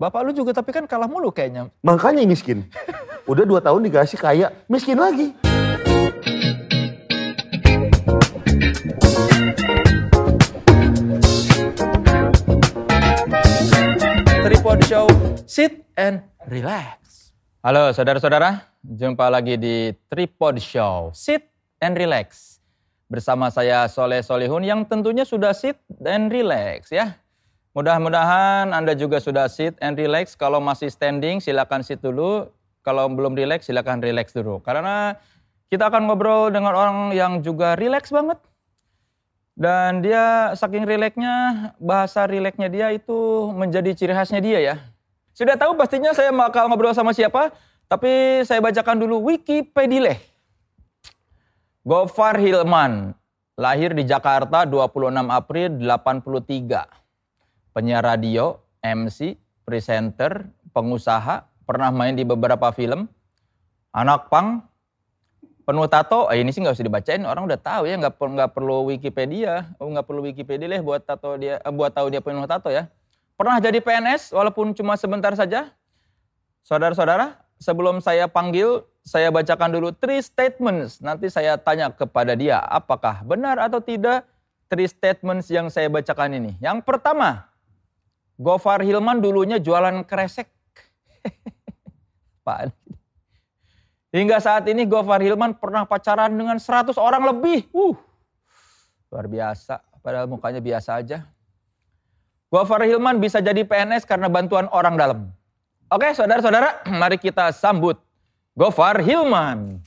Bapak lu juga tapi kan kalah mulu kayaknya. Makanya miskin. Udah dua tahun dikasih kaya, miskin lagi. Tripod Show, sit and relax. Halo saudara-saudara, jumpa lagi di Tripod Show, sit and relax. Bersama saya Soleh Solihun yang tentunya sudah sit and relax ya. Mudah-mudahan Anda juga sudah sit and relax. Kalau masih standing silakan sit dulu. Kalau belum relax silakan relax dulu. Karena kita akan ngobrol dengan orang yang juga relax banget. Dan dia saking rileksnya, bahasa rileksnya dia itu menjadi ciri khasnya dia ya. Sudah tahu pastinya saya bakal ngobrol sama siapa, tapi saya bacakan dulu Wikipedia. Gofar Hilman, lahir di Jakarta 26 April 83. Penyiar radio, MC, presenter, pengusaha, pernah main di beberapa film. Anak pang, penuh tato, eh, ini sih nggak usah dibacain, orang udah tahu ya, nggak nggak perlu Wikipedia, oh, nggak perlu Wikipedia lah buat tato dia, eh, buat tahu dia penuh tato ya. Pernah jadi PNS walaupun cuma sebentar saja. Saudara-saudara, sebelum saya panggil, saya bacakan dulu three statements. Nanti saya tanya kepada dia, apakah benar atau tidak three statements yang saya bacakan ini. Yang pertama, Gofar Hilman dulunya jualan kresek. Apaan? Hingga saat ini Gofar Hilman pernah pacaran dengan 100 orang lebih. Uh, luar biasa. Padahal mukanya biasa aja. Gofar Hilman bisa jadi PNS karena bantuan orang dalam. Oke saudara-saudara, mari kita sambut Gofar Hilman.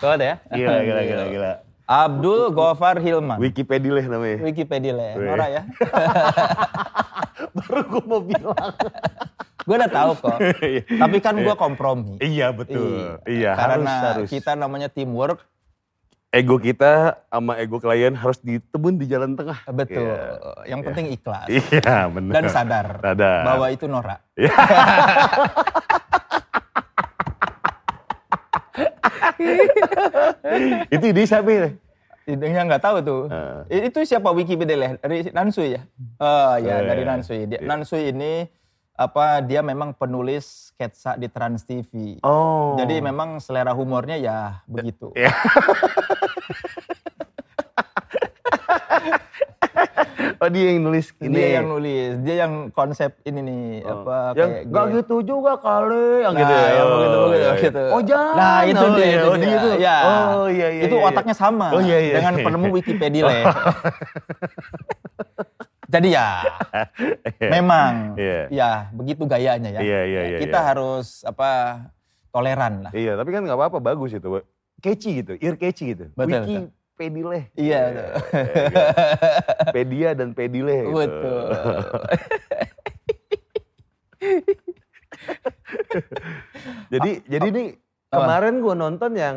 Tuh ada ya? Gila, gila, gila, gila. Abdul Gofar Hilman. Wikipedia lah namanya. Wikipedia ya, Wih. Nora ya. Baru gue mau bilang. gue udah tahu kok. Tapi kan gue kompromi. iya betul. Iya, Karena harus, harus. kita namanya teamwork, Ego kita sama ego klien harus ditebun di jalan tengah. betul. Iya. Yang penting ikhlas Iya benar. dan sadar, Sadar. bahwa itu Nora. Itu ide siapa ya? Idenya nggak tahu tuh. Eh. Itu siapa Wikipedia? Dari Nansui ya? Oh ya, Oh, dari iya. Nansui. Dia, Nansui ini apa dia memang penulis sketsa di Trans TV. Oh. Jadi memang selera humornya ya begitu. Iya. Oh dia yang nulis ini. Dia yang nulis, dia yang konsep ini nih Oh. apa yang kayak gak gitu juga kali yang Nah, gitu ya. yang Oh, begitu begitu iya, iya. gitu. Oh jangan. Nah, itu oh, dia, iya, itu oh, dia. itu. Ya. Oh iya iya. itu iya, iya. otaknya sama Oh iya iya. dengan iya. penemu Wikipedia lah. Jadi ya, memang Iya. ya begitu gayanya ya. Iya, iya, iya, Kita iya. harus apa toleran lah. Iya, tapi kan nggak apa-apa, bagus itu. Catchy gitu, ear catchy gitu. Betul, Wiki pedileh. Iya, Iya, betul. iya. Pedia dan pedileh gitu. Betul. Jadi jadi ini Apa? kemarin gua nonton yang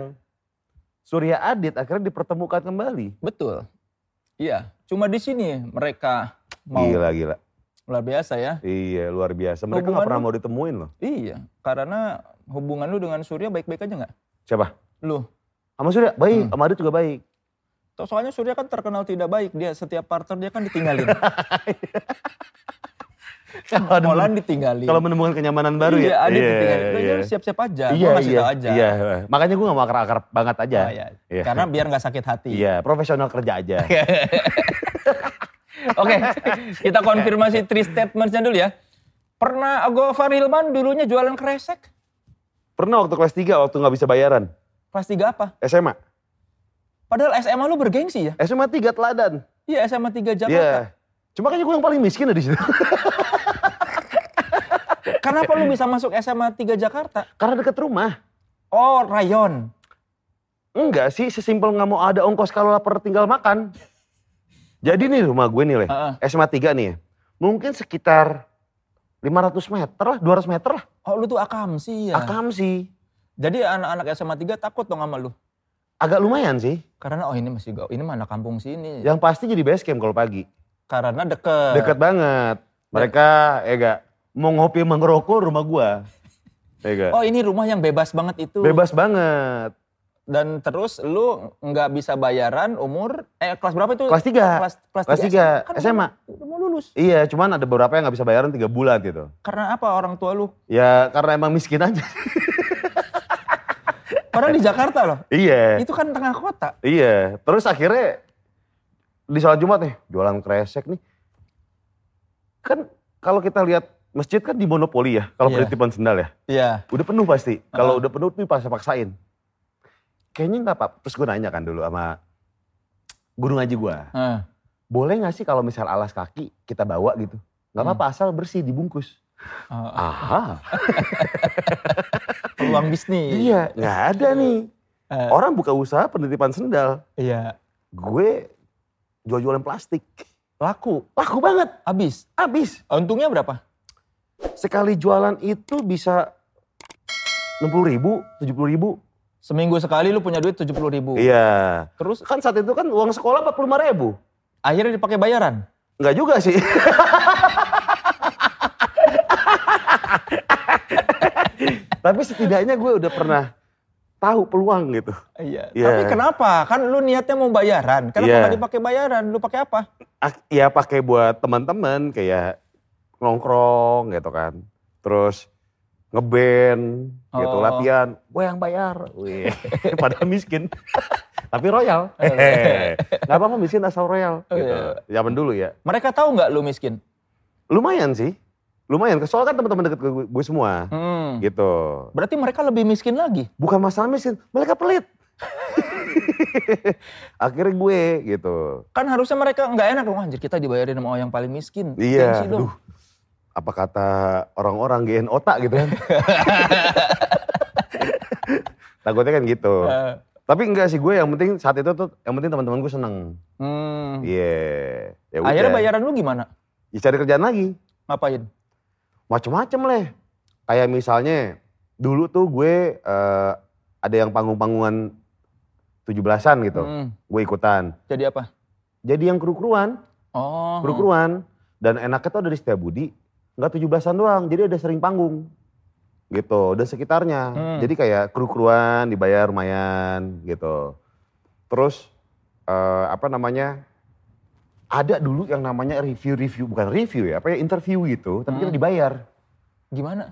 Surya Adit akhirnya dipertemukan kembali. Betul. Iya, cuma di sini mereka mau Gila gila. luar biasa ya. Iya, luar biasa. Mereka nggak pernah lu- mau ditemuin loh. Iya, karena hubungan lu dengan Surya baik-baik aja nggak? Siapa? Lu. Sama Surya baik, Hmm. sama Adit juga baik. Soalnya Surya kan terkenal tidak baik. Dia setiap partner dia kan ditinggalin. Kalau ada- ditinggalin. Kalau menemukan kenyamanan baru iya, ya. Iya, ditinggalin. Lu iya. jangan siap-siap aja. Iya, Gua ngasih iya, aja. Iya, makanya gue gak mau akar-akar banget aja. Oh, iya. Iya. Karena biar nggak sakit hati. Iya, profesional kerja aja. Oke, kita konfirmasi three statements-nya dulu ya. Pernah Gofar Hilman dulunya jualan kresek? Pernah waktu kelas 3 waktu nggak bisa bayaran. Kelas 3 apa? SMA. Padahal SMA lu bergengsi ya? SMA 3 teladan. Iya, SMA 3 Iya. Jakarta. Cuma kayaknya gue yang paling miskin ada di situ. Kenapa lu bisa masuk SMA 3 Jakarta? Karena deket rumah. Oh, rayon. Enggak sih, sesimpel nggak mau ada ongkos kalau lapar tinggal makan. Jadi nih rumah gue nih, Le. Heeh. SMA 3 nih ya. Mungkin sekitar 500 meter lah, 200 meter lah. Oh, lu tuh akam sih ya. Akam sih. Jadi anak-anak SMA 3 takut dong sama lu. Agak lumayan sih. Karena oh ini masih gak, ini mana kampung sini. Yang pasti jadi base camp kalau pagi. Karena deket. Deket banget. Mereka, ya gak, mau ngopi sama ngerokok rumah gua. Ya gak? Oh ini rumah yang bebas banget itu. Bebas banget. dan terus lu nggak bisa bayaran umur eh kelas berapa itu? Kelas 3. Kelas kelas, Kelas tiga tiga, Kan SMA. Udah mau lulus. Iya, cuman ada beberapa yang nggak bisa bayaran tiga bulan gitu. Karena apa orang tua lu? Ya karena emang miskin aja. Padahal di Jakarta loh. iya. Itu kan tengah kota. Iya. Terus akhirnya di sholat Jumat nih, jualan kresek nih. Kan kalau kita lihat masjid kan di monopoli ya, kalau Iya. penitipan sendal ya. Iya. Udah penuh pasti. Kalau Ah. udah penuh tuh paksa paksain. Kayaknya nggak apa. Terus gue nanya kan dulu sama guru ngaji gue. Heeh. Boleh nggak sih kalau misal alas kaki kita bawa gitu? Nggak Hmm. apa-apa asal bersih dibungkus. Oh, Aha. peluang bisnis. Iya, nggak ada nih. Eh, Orang buka usaha penitipan sendal. iya. Gue jual-jualan plastik. Laku. Laku banget. Habis. Habis. Untungnya berapa? Sekali jualan itu bisa 60 ribu, 70 ribu. Seminggu sekali lu punya duit 70 ribu. Iya. Terus Kan saat itu kan uang sekolah 45 ribu. akhirnya dipakai bayaran. Enggak juga sih. Tapi setidaknya gue udah pernah tahu peluang gitu. Iya. Iya. Tapi kenapa? Kan lu niatnya mau bayaran. Kenapa Iya. nggak dipakai bayaran? Lu pakai apa? Ak- Ya pakai buat teman-teman kayak nongkrong gitu kan. Terus ngeband gitu Oh. latihan. Gue yang bayar. Wih, padahal miskin. Tapi royal. Eh. Hehe. Gak apa-apa miskin asal royal. Oh, Gitu. iya. Zaman dulu ya. Mereka tahu nggak lu miskin? Lumayan sih. Lumayan. Soalnya kan teman-teman deket gue, gue semua. Hmm. Gitu. Berarti mereka lebih miskin lagi. Bukan masalah miskin, mereka pelit. Akhirnya gue gitu. Kan harusnya mereka nggak enak dong. Anjir kita dibayarin sama yang paling miskin. Iya, dong. aduh. Apa kata orang-orang GN otak gitu kan. Takutnya kan gitu. Eh, Tapi enggak sih gue yang penting saat itu tuh yang penting teman-teman gue seneng. hmm. Iya. Ya udah. Akhirnya bayaran lu gimana? Ya cari kerjaan lagi. Ngapain? Macem-macem leh. Kayak misalnya dulu tuh gue eh, ada yang panggung-panggungan 17-an gitu. Hmm. Gue ikutan. Jadi apa? Jadi yang kru-kruan. Oh. kru-kruan dan enaknya tuh dari Setiabudi nggak 17-an doang jadi ada sering panggung gitu dan sekitarnya Hmm. jadi kayak kru-kruan dibayar lumayan gitu terus eh, apa namanya ada dulu yang namanya review-review bukan review ya apa ya interview gitu tapi kita Hmm. dibayar Gimana?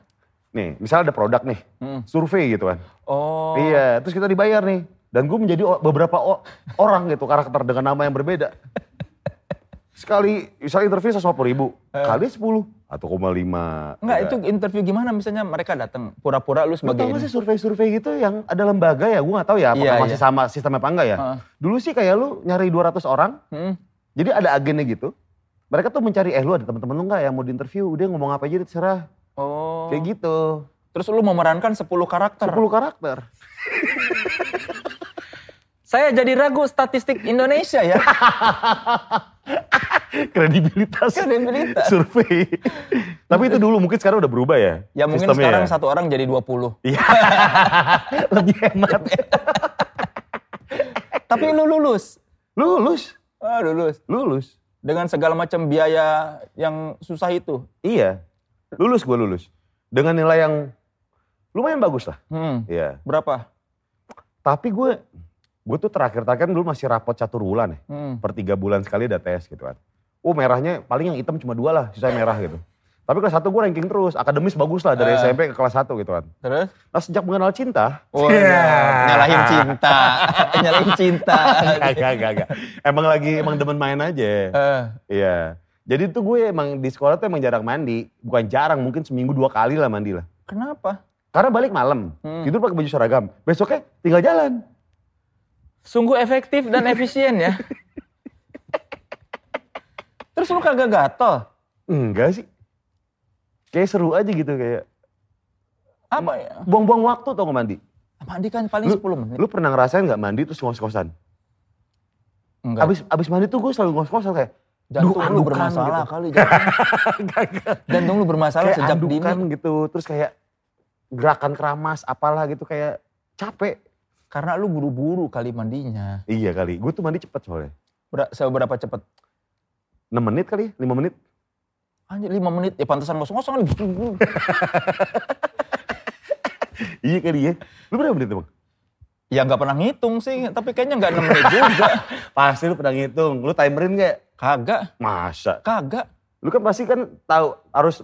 nih misalnya ada produk nih Hmm. survei gitu kan Oh. iya terus kita dibayar nih dan gue menjadi beberapa orang gitu karakter dengan nama yang berbeda sekali misalnya interview 150 ribu Eh. kali 10 atau koma lima Enggak, itu interview gimana misalnya mereka datang pura-pura lu Lu sebagai tau ini. sih survei-survei gitu yang ada lembaga ya gue gak tahu ya apakah Iya, masih iya. sama sistemnya apa enggak ya Heeh. dulu sih kayak lu nyari 200 orang Hmm. Jadi ada agennya gitu mereka tuh mencari eh lu ada teman-teman lu nggak yang mau diinterview udah ngomong apa aja terserah Oh. kayak gitu Terus lu memerankan 10 karakter. 10 karakter Saya jadi ragu statistik Indonesia ya. kredibilitas Kredibilitas. survei tapi itu dulu mungkin sekarang udah berubah ya Ya mungkin sistemnya sekarang ya. satu orang jadi 20. Iya. Lebih hemat. Tapi lu lulus. lulus, Ah, lulus. lulus. Dengan segala macam biaya yang susah itu. Iya. Lulus gue lulus. Dengan nilai yang lumayan bagus lah. Hmm. Iya. Berapa? Tapi gue gue tuh terakhir-terakhir dulu masih rapot catur bulan ya. Hmm. Per tiga bulan sekali ada tes gitu kan. Oh merahnya paling yang hitam cuma dua lah, sisanya merah gitu. Tapi kelas satu gue ranking terus, akademis bagus lah dari Eh. SMP ke kelas 1 gitu kan. Terus? Nah sejak mengenal cinta, Wah, Iya. nyalahin cinta. nyalahin cinta. Gak, gak, gak, gak. Emang lagi emang demen main aja. Eh, Iya. Jadi tuh gue emang di sekolah tuh emang jarang mandi. Bukan jarang, mungkin seminggu dua kali lah mandi lah. kenapa? Karena balik malam, Hmm. tidur pakai baju seragam. Besoknya tinggal jalan. Sungguh efektif dan efisien ya. Terus lu kagak gatel? Enggak sih. Kayak seru aja gitu kayak. Apa ya? Buang-buang waktu tau gak mandi. Mandi kan paling Lu- 10 menit. Lu pernah ngerasain gak mandi terus ngos-ngosan? Enggak. Abis, abis mandi tuh gue selalu ngos-ngosan kayak. Jantung duh, lu bermasalah gitu. kali. Jantung, jantung lu bermasalah Kayak sejak andukan dini. gitu. Terus kayak gerakan keramas apalah gitu kayak capek. Karena lu buru-buru kali mandinya. Iya kali. Gue tuh mandi cepet soalnya. Ber- seberapa cepet? 6 menit kali, 5 menit. Anjir 5 menit. Ya pantesan ngosong-ngosong kan. Iya kali ya. Lu berapa menit emang? Ya nggak pernah ngitung sih, tapi kayaknya nggak 6 menit juga. Pasti lu pernah ngitung. Lu timerin gak? Kagak, Masa? kagak. Lu kan pasti kan tahu harus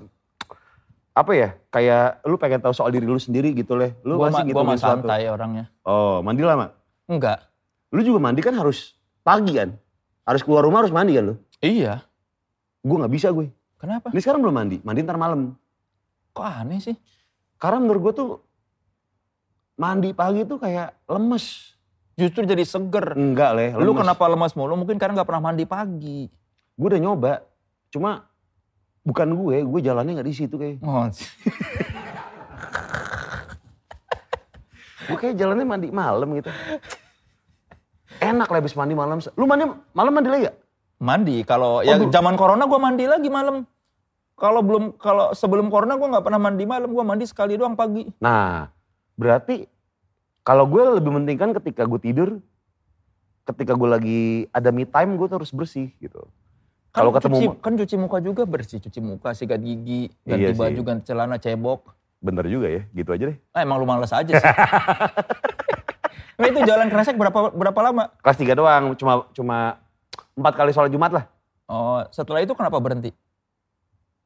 apa ya? Kayak lu pengen tahu soal diri lu sendiri gitu leh. Lu Gua, pasti ma- gua santai orangnya. Oh, mandi lama. Enggak. Lu juga mandi kan harus pagi kan? Harus keluar rumah harus mandi kan lu? Iya. Gue nggak bisa gue. Kenapa? Ini sekarang belum mandi, mandi ntar malam. Kok aneh sih? Karena menurut gue tuh mandi pagi tuh kayak lemes. Justru jadi seger. Enggak leh. Lu lemes. kenapa lemas mulu? Mungkin karena nggak pernah mandi pagi. Gue udah nyoba, cuma bukan gue, gue jalannya nggak di situ kayak. Oh, Gue kayak jalannya mandi malam gitu. Enak lah habis mandi malam. Lu mandi malam mandi lagi gak? Mandi. Kalau ya belum. zaman corona gua mandi lagi malam. Kalau belum kalau sebelum corona gua nggak pernah mandi malam, gua mandi sekali doang pagi. Nah, berarti kalau gue lebih mentingkan ketika gue tidur, ketika gue lagi ada me time, gue harus bersih gitu. Kan Kalau ketemu cuci, kan cuci muka juga bersih, cuci muka, sikat gigi, ganti Iya baju, ganti celana, cebok. Bener juga ya, gitu aja deh. Ah, emang lu males aja sih. nah itu jalan kresek berapa berapa lama? Kelas 3 doang, cuma cuma empat kali sholat Jumat lah. Oh, setelah itu kenapa berhenti?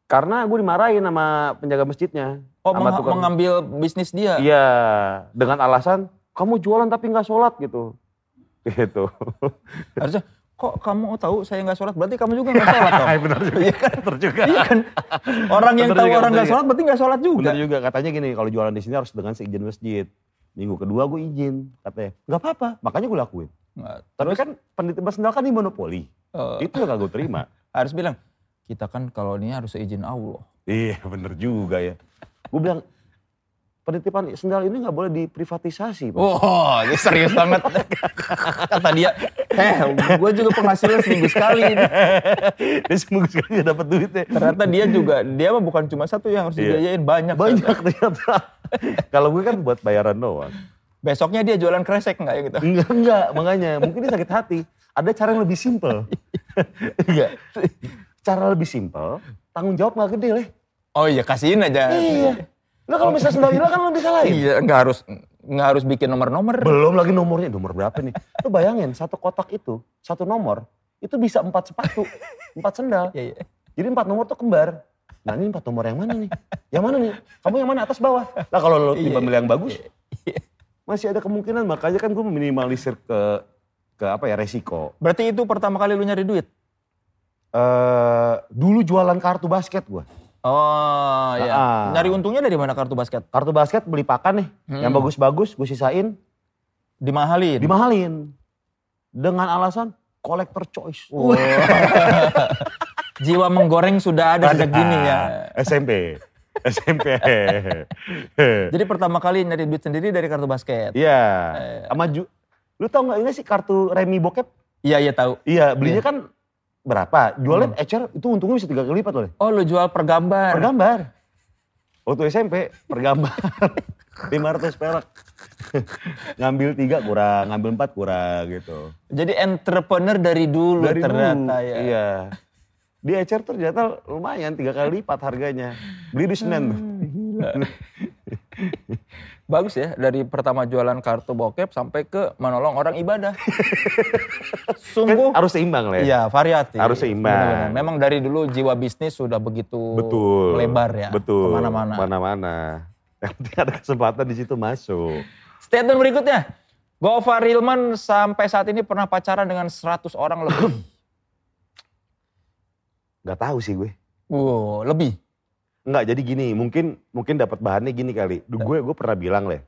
Karena gue dimarahin sama penjaga masjidnya. Oh, Sama meng- tukang- mengambil bisnis dia. Iya, dengan alasan kamu jualan tapi nggak sholat gitu. Gitu. Harusnya kok kamu tahu saya nggak sholat berarti kamu juga nggak sholat dong. bener juga. Iya kan? Bener juga. Iya kan? Orang yang Bener tahu juga, orang nggak sholat berarti nggak sholat juga. Bener juga, katanya gini, kalau jualan di sini harus dengan seizin masjid. Minggu kedua gue izin, katanya. Nggak apa-apa, makanya gue lakuin. Nggak. Tapi kan penelitian sendal kan di monopoli. Eh, Itu yang gak gue terima. harus bilang kita kan kalau ini harus seizin Allah. iya bener juga ya. Gue bilang, penitipan sendal ini gak boleh diprivatisasi. Pak. Wah, ini serius banget. Kata dia, eh gue juga penghasilan seminggu sekali. ini." Dia seminggu sekali gak dapet duitnya. Ternyata dia juga, dia mah bukan cuma satu yang harus Iya. dibiayain, banyak. Banyak ternyata. Kalau gue kan buat bayaran doang. Besoknya dia jualan kresek nggak ya gitu? Enggak, enggak, makanya. Mungkin dia sakit hati. Ada cara yang lebih simpel. Enggak. Cara lebih simpel, tanggung jawab gak gede leh. Oh iya, kasihin aja. Iya. Lo kalau misalnya sendal hilang kan lo bisa lain. Iya, nggak harus nggak harus bikin nomor-nomor. Belum lagi nomornya, nomor berapa nih? Lo bayangin, satu kotak itu, satu nomor, itu bisa empat sepatu, empat sendal. Iya, iya. Jadi empat nomor tuh kembar. Nah ini empat nomor yang mana nih? Yang mana nih? Kamu yang mana atas bawah? Lah kalau lo tiba Iya. milih yang bagus, masih ada kemungkinan. Makanya kan gue meminimalisir ke ke apa ya resiko. Berarti itu pertama kali lu nyari duit? eh dulu jualan kartu basket gue. Oh iya. Ah. Nyari untungnya dari mana kartu basket? Kartu basket beli pakan nih, Hmm. yang bagus-bagus gue sisain, Dimahalin. dimahalin. Dengan alasan collector choice. Wah. Jiwa menggoreng sudah ada sejak dini ya. SMP. SMP. Jadi pertama kali nyari duit sendiri dari kartu basket. Iya. Eh. Sama ju Lu tau gak ini sih kartu remi bokep? Iya iya tahu. Iya, belinya kan berapa? Jualnya ecer itu untungnya bisa tiga kali lipat loh. Oh lu jual per gambar. Per gambar. Waktu SMP per gambar 500 perak. ngambil tiga kurang, ngambil empat kurang gitu. Jadi entrepreneur dari dulu Dari ternyata dulu, ya. Iya. Di ecer tuh ternyata lumayan tiga kali lipat harganya. Beli di Senen tuh. Gila. Bagus ya dari pertama jualan kartu bokep sampai ke menolong orang ibadah. Kan Sungguh harus seimbang lah ya. Iya, variatif. Harus seimbang. Benar-benar. Memang dari dulu jiwa bisnis sudah begitu Betul. lebar ya. Betul. Ke mana-mana. Mana-mana. Yang penting ada kesempatan di situ masuk. Statement berikutnya. Gofar Hilman sampai saat ini pernah pacaran dengan 100 orang lebih. Gak tahu sih gue. wow, lebih. Enggak, jadi gini, mungkin mungkin dapat bahannya gini kali. Duh, gue gue pernah bilang lah.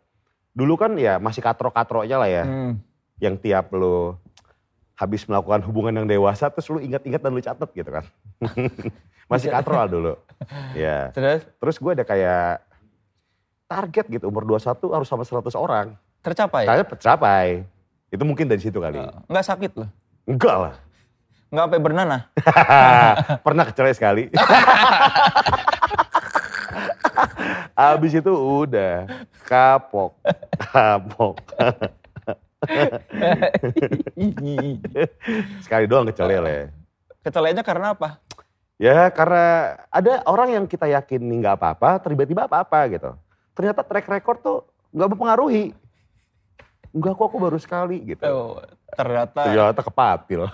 Dulu kan ya masih katro-katronya lah ya. Hmm. Yang tiap lo habis melakukan hubungan yang dewasa terus lu ingat-ingat dan lu catet gitu kan. masih katro lah dulu. Ya. Terus Terus gue ada kayak target gitu umur 21 harus sama 100 orang. tercapai? Tercapai. Itu mungkin dari situ kali. Eh, Nggak sakit loh. Enggak lah. Nggak sampai bernanah. Pernah kecelek sekali. Abis itu udah kapok, kapok. Sekali doang kecelele. Kecelainya karena apa? Ya karena ada orang yang kita yakin nih nggak apa-apa, tiba-tiba apa-apa gitu. Ternyata track record tuh nggak mempengaruhi. enggak kok aku baru sekali gitu. Oh, ternyata Ternyata kepatil.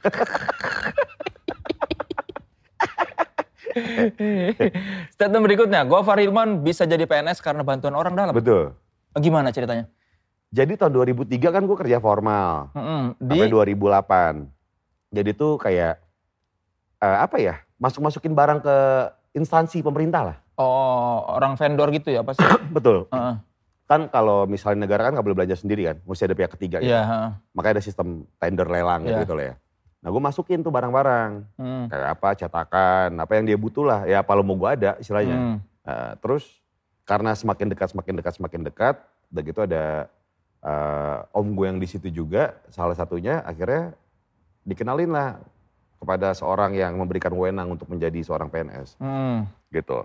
Statement berikutnya, Gofar Hilman bisa jadi PNS karena bantuan orang dalam. Betul. Gimana ceritanya? Jadi tahun 2003 kan gue kerja formal. Mm-mm, Di Sampai 2008. Jadi tuh kayak, eh, apa ya, masuk-masukin barang ke instansi pemerintah lah. oh orang vendor gitu ya pasti. Betul. Heeh. Kan kalau misalnya negara kan nggak boleh belanja sendiri kan, mesti ada pihak ketiga gitu. Iya. heeh. Makanya ada sistem tender lelang Iya. gitu lah ya. Nah gue masukin tuh barang-barang. Hmm. Kayak apa, cetakan, apa yang dia butuh lah. Ya kalau mau gue ada istilahnya. Hmm. Nah, terus karena semakin dekat, semakin dekat, semakin dekat, udah gitu ada eh, om gue yang di situ juga, salah satunya akhirnya dikenalin lah kepada seorang yang memberikan wewenang untuk menjadi seorang PNS Hmm. gitu.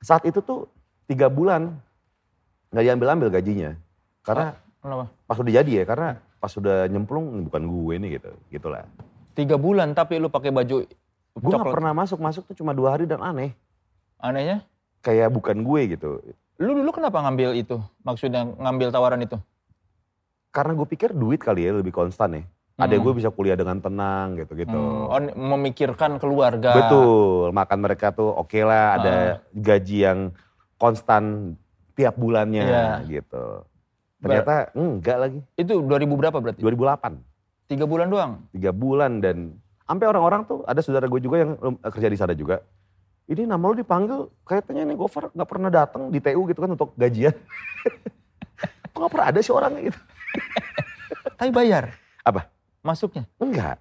Saat itu tuh tiga bulan nggak diambil-ambil gajinya, karena Kenapa? pas udah jadi ya, karena pas udah nyemplung bukan gue nih gitu, gitulah. Tiga bulan tapi lu pakai baju Gue coklat. pernah masuk, masuk tuh cuma dua hari dan aneh, Anehnya, kayak bukan gue gitu. lu dulu kenapa ngambil itu? Maksudnya ngambil tawaran itu? karena gue pikir duit kali ya lebih konstan ya. Ada Hmm. gue bisa kuliah dengan tenang gitu-gitu. Hmm, oh, memikirkan keluarga. Betul, makan mereka tuh oke lah, ada Ah. gaji yang konstan tiap bulannya Iya. gitu. Ternyata enggak lagi, Itu 2000 berapa berarti? 2008, Tiga bulan doang. tiga bulan dan sampai orang-orang tuh ada saudara gue juga yang eh, kerja di sana juga. Ini nama lo dipanggil, kayaknya ini Gofar nggak pernah datang di TU gitu kan untuk gajian. Kok nggak pernah ada sih orangnya gitu? Tapi bayar. Apa? Masuknya. Enggak.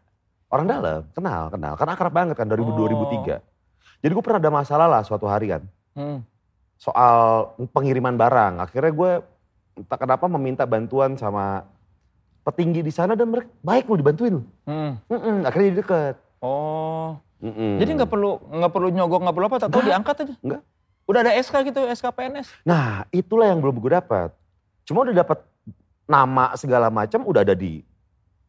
Orang dalam, kenal, kenal. Karena akrab banget kan 2000, Oh. 2003. Jadi gue pernah ada masalah lah suatu hari kan. Hmm. Soal pengiriman barang. Akhirnya gue entah kenapa meminta bantuan sama petinggi di sana dan mereka baik lo dibantuin. Hmm. Mm-mm, akhirnya jadi deket. Oh. Mm-mm. Jadi nggak perlu nggak perlu nyogok nggak perlu apa, tak tahu Nggak. diangkat aja. Nggak. Udah ada SK gitu, SK PNS. Nah itulah yang belum gue dapat. Cuma udah dapat nama segala macam udah ada di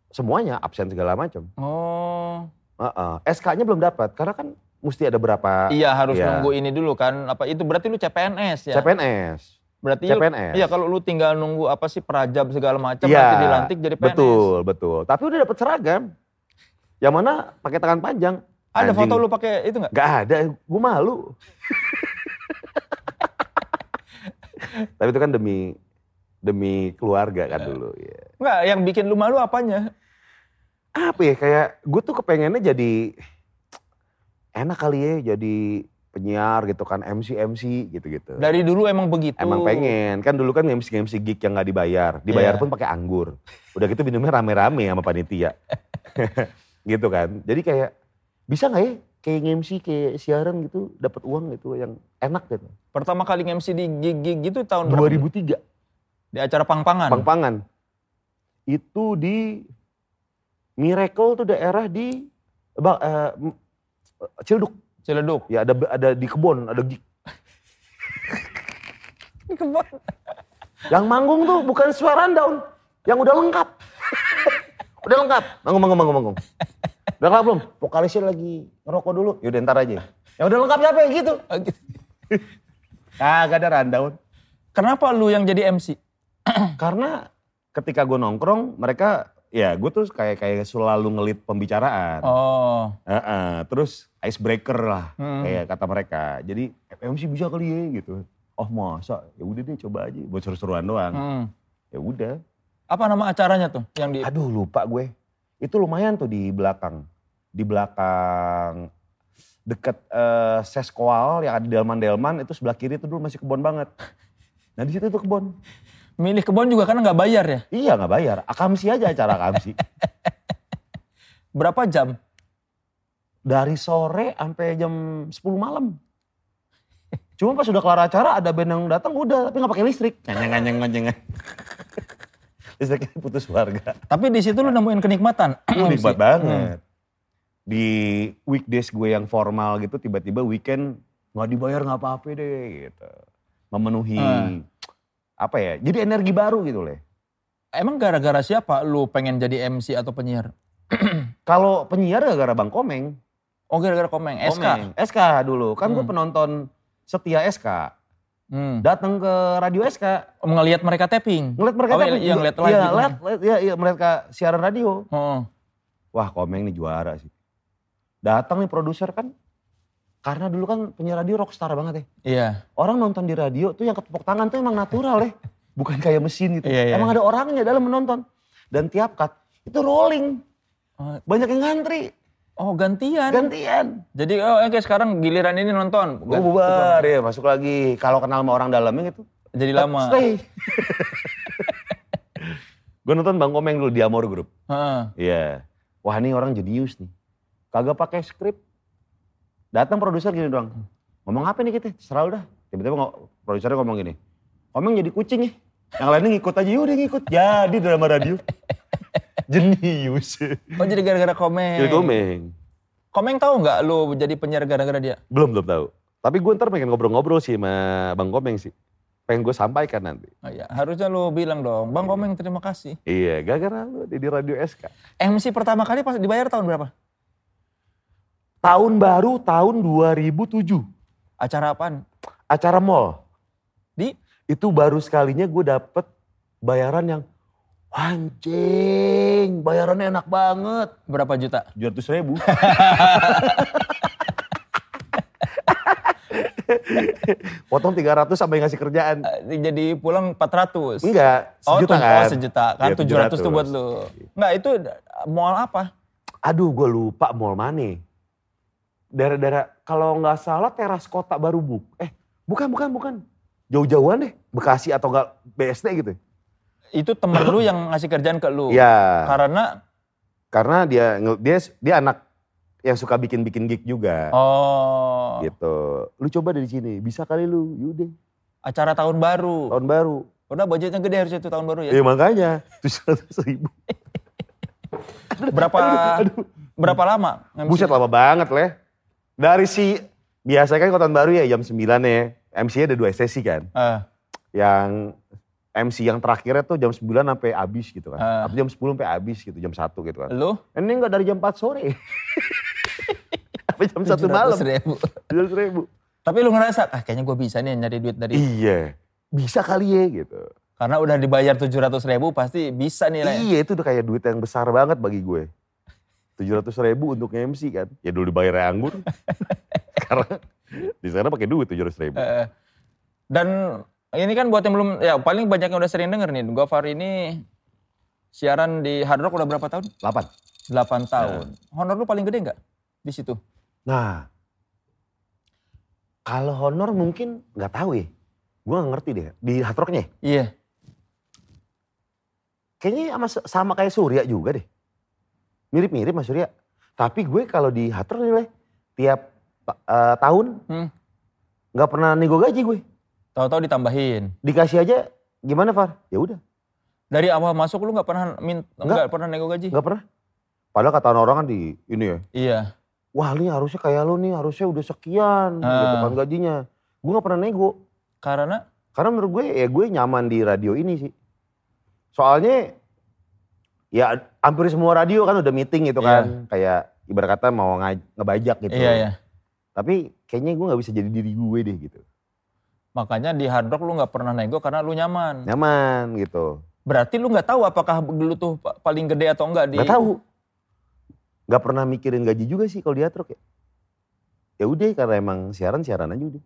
semuanya absen segala macam. Oh. Heeh. SK-nya belum dapat karena kan mesti ada berapa Iya harus Iya. nunggu ini dulu kan. Apa itu berarti lu CPNS ya? CPNS. Berarti CPNS. Iya kalau lu tinggal nunggu apa sih perajab segala macam Iya, nanti dilantik jadi PNS. Betul, betul. Tapi udah dapat seragam. Yang mana pakai tangan panjang. Ada Anjing. foto lu pakai itu nggak? Gak ada, gue malu. Tapi itu kan demi demi keluarga kan dulu. Ya. Nggak, yang bikin lu malu apanya? Apa ya, kayak gue tuh kepengennya jadi enak kali ya jadi penyiar gitu kan, MC-MC gitu-gitu. Dari dulu emang begitu. Emang pengen, kan dulu kan MC-MC gig yang gak dibayar. Dibayar Iya. pun pakai anggur. Udah gitu minumnya rame-rame sama panitia. gitu kan. Jadi kayak, bisa gak ya kayak MC, kayak siaran gitu, dapat uang gitu yang enak gitu. Pertama kali MC di gig-gig gitu tahun berapa? 2003, Di acara pang-pangan. pang-pangan. Itu di Miracle tuh daerah di M- Cilduk. Ciledug. Ya ada ada di kebon, ada gig. Di kebun. Yang manggung tuh bukan suara rundown, yang udah lengkap. udah lengkap. Manggung, manggung, manggung, manggung. Udah lengkap belum? Vokalisnya lagi ngerokok dulu. Yaudah ntar aja. Yang udah lengkap siapa ya gitu? Oh, gitu. Kagak ada rundown. Kenapa lu yang jadi MC? Karena ketika gue nongkrong, mereka ya gue tuh kayak kayak selalu ngelit pembicaraan. Oh. Heeh, terus icebreaker lah Hmm. kayak kata mereka. Jadi MC bisa kali ya gitu. Oh masa? Ya udah deh coba aja buat seru-seruan doang. Hmm. Ya udah. Apa nama acaranya tuh yang di Aduh lupa gue. Itu lumayan tuh di belakang. Di belakang deket eh, Seskoal yang ada di Delman-Delman itu sebelah kiri itu dulu masih kebon banget. Nah di situ tuh kebon. Milih kebun juga karena nggak bayar ya? Iya nggak bayar. Akamsi aja acara akamsi. Berapa jam? Dari sore sampai jam 10 malam. Cuma pas sudah kelar acara ada band yang datang udah tapi nggak pakai listrik. Nganyeng nganyeng nganyeng. Listriknya putus warga. Tapi di situ lu nemuin kenikmatan. Nikmat banget. Di weekdays gue yang formal gitu, tiba-tiba weekend nggak dibayar nggak apa-apa deh gitu. Memenuhi Hmm. Apa ya? Jadi energi baru gitu leh. Emang gara-gara siapa lu pengen jadi MC atau penyiar? Kalau penyiar gara-gara Bang Komeng. Oh gara-gara komeng, SK. Komeng. SK dulu. Kan gue Hmm. penonton setia SK. Hmm. datang ke Radio SK. Ngelihat mereka tapping. Ngeliat mereka Oh, tapi iya, ngeliat live Iya, gitu. liat, liat, iya, iya, mereka siaran radio. Oh. Wah, Komeng nih juara sih. Datang nih produser kan. Karena dulu kan penyiar radio rockstar banget ya. Iya. Orang nonton di radio tuh yang ketepuk tangan tuh emang natural ya. Bukan kayak mesin gitu. Iya, iya. Emang ada orangnya dalam menonton. Dan tiap cut itu rolling. Oh, Banyak yang ngantri. Oh gantian. Gantian. Jadi oh oke sekarang giliran ini nonton. Gue bubar ya masuk lagi. Kalau kenal sama orang dalamnya gitu. Jadi lama. Stay. gue nonton Bang Komeng dulu di Amor Group. Heeh. Iya. Wah ini orang jenius nih. Kagak pakai skrip. Datang produser gini doang. Ngomong apa nih kita? Serah udah. Tiba-tiba produsernya ngomong gini. Komeng jadi kucing ya. Yang lainnya ngikut aja. Yaudah ngikut. Jadi drama radio. jenius. Oh jadi gara-gara komeng. Jadi Komeng. Komeng tahu nggak lu jadi penyiar gara-gara dia? Belum, belum tahu. Tapi gue ntar pengen ngobrol-ngobrol sih sama Bang Komeng sih. Pengen gue sampaikan nanti. Oh, iya. Harusnya lu bilang dong, Bang Komeng terima kasih. Iya, gara-gara lu di di Radio SK. MC pertama kali pas dibayar tahun berapa? Tahun baru tahun 2007. Acara apaan? Acara mall. Di? Itu baru sekalinya gue dapet bayaran yang anjing. Bayarannya enak banget. Berapa juta? 700 ribu. Potong 300 sampai ngasih kerjaan. Eh, Jadi pulang 400. Enggak, Oh, sejuta tuh- kan. Oh sejuta. Kan Iya, 700 tuh buat lu. Enggak itu mall apa? Aduh gue lupa mall mana. Daerah-daerah, kalau nggak salah teras kota baru buk. Eh bukan, bukan, bukan. Jauh-jauhan deh. Bekasi atau enggak BSD gitu. Itu temen lu yang ngasih kerjaan ke lu. Iya. Karena Karena dia dia dia anak yang suka bikin-bikin gig juga. oh Gitu. Lu coba dari sini, bisa kali lu. Yaudah, acara tahun baru. tahun baru. Udah budgetnya gede harusnya itu tahun baru ya. Ya makanya, 700 ribu. Berapa berapa lama? Buset lama banget leh. Dari si, biasa kan tahun baru ya jam 9 ya. MC-nya ada dua sesi kan. Eh, Yang MC yang terakhirnya tuh jam 9 sampai habis gitu kan. Ah. Atau jam 10 sampai habis gitu, jam 1 gitu kan. lu Ini enggak dari jam 4 sore. sampai jam 1 malam. 700 ribu. 700 ribu. Tapi lu ngerasa, ah kayaknya gue bisa nih nyari duit dari Iya. Bisa kali ya gitu. Karena udah dibayar 700 ribu pasti bisa nih. Le. Iya itu udah kayak duit yang besar banget bagi gue. 700 ribu untuk MC kan. Ya dulu dibayar anggur. Karena di sana pakai duit 700 ribu. Eh, dan ini kan buat yang belum, ya paling banyak yang udah sering denger nih. Gofar ini siaran di Hard Rock udah berapa tahun? 8. 8 tahun. Honor lu paling gede nggak di situ? Nah. Kalau honor mungkin nggak tahu ya. Gue gak ngerti deh. Di hard rocknya ya? Iya. Kayaknya sama, sama kayak Surya juga deh. Mirip-mirip mas Surya. Tapi gue kalau di rock nih Leh, tiap eh, tahun Hmm. nggak pernah nego gaji gue. Tahu-tahu ditambahin. Dikasih aja gimana Far? Ya udah, Dari awal masuk lu nggak pernah min, nggak pernah nego gaji? nggak pernah. Padahal kata orang kan di ini ya, Iya. wah ini harusnya kayak lu nih, harusnya udah sekian Ah. gitu kan gajinya. Gue gak pernah nego. Karena Karena menurut gue ya gue nyaman di radio ini sih. Soalnya ya hampir semua radio kan udah meeting gitu kan. Kayak ibarat kata mau ngebajak gitu. iya ya. Tapi kayaknya gue gak bisa jadi diri gue deh gitu. Makanya di Hard Rock lu nggak pernah nego karena lu nyaman. Nyaman gitu. Berarti lu nggak tahu apakah lu tuh pa- paling gede atau enggak di Gak tahu. Gak pernah mikirin gaji juga sih kalau di Atrok ya. Ya udah karena emang siaran-siaran aja udah.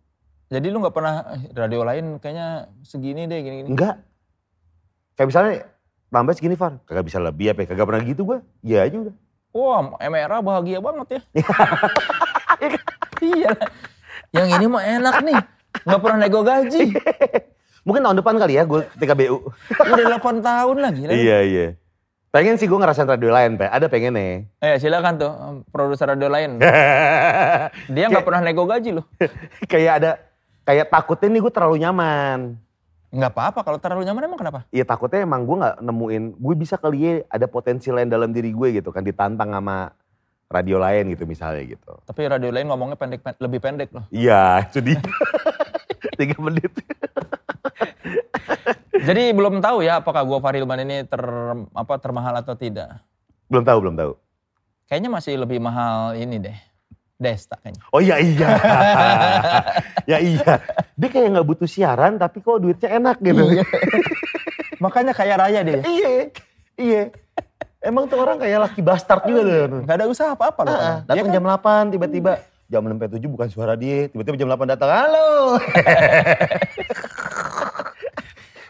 Jadi lu nggak pernah "Eh, radio lain kayaknya segini deh gini-gini. Enggak. Kayak misalnya tambah segini Far. Kagak bisa lebih apa ya. Kagak pernah gitu gue. Ya aja udah. Wah, MRA bahagia banget ya. iya. Yang ini mah enak nih. Nggak pernah nego gaji. Mungkin tahun depan kali ya gue ketika BU. Udah 8 tahun lagi. iya iya. Pengen sih gue ngerasain radio lain, Pe. Ada pengen nih. Eh silakan tuh produser radio lain. Dia nggak pernah nego gaji loh. kayak ada, kayak takutnya nih gue terlalu nyaman. Nggak apa-apa kalau terlalu nyaman emang kenapa? Iya takutnya emang gue gak nemuin, gue bisa kali ya ada potensi lain dalam diri gue gitu kan. Ditantang sama radio lain gitu misalnya gitu. Tapi radio lain ngomongnya pendek, lebih pendek loh. Iya itu dia. Tiga menit. Jadi belum tahu ya apakah gua Farilman ini ter apa termahal atau tidak. Belum tahu, belum tahu. Kayaknya masih lebih mahal ini deh. Desta kayaknya. Oh iya iya. ya iya. dia kayak nggak butuh siaran tapi kok duitnya enak gitu. Iya. Makanya kaya raya dia. iya, iya. Emang tuh orang kayak laki bastard juga tuh. Gak ada usaha apa-apa loh. Ah, datang Iya kan? jam 8 tiba-tiba jam 6 sampai 7 bukan suara dia, tiba-tiba jam 8 datang, halo.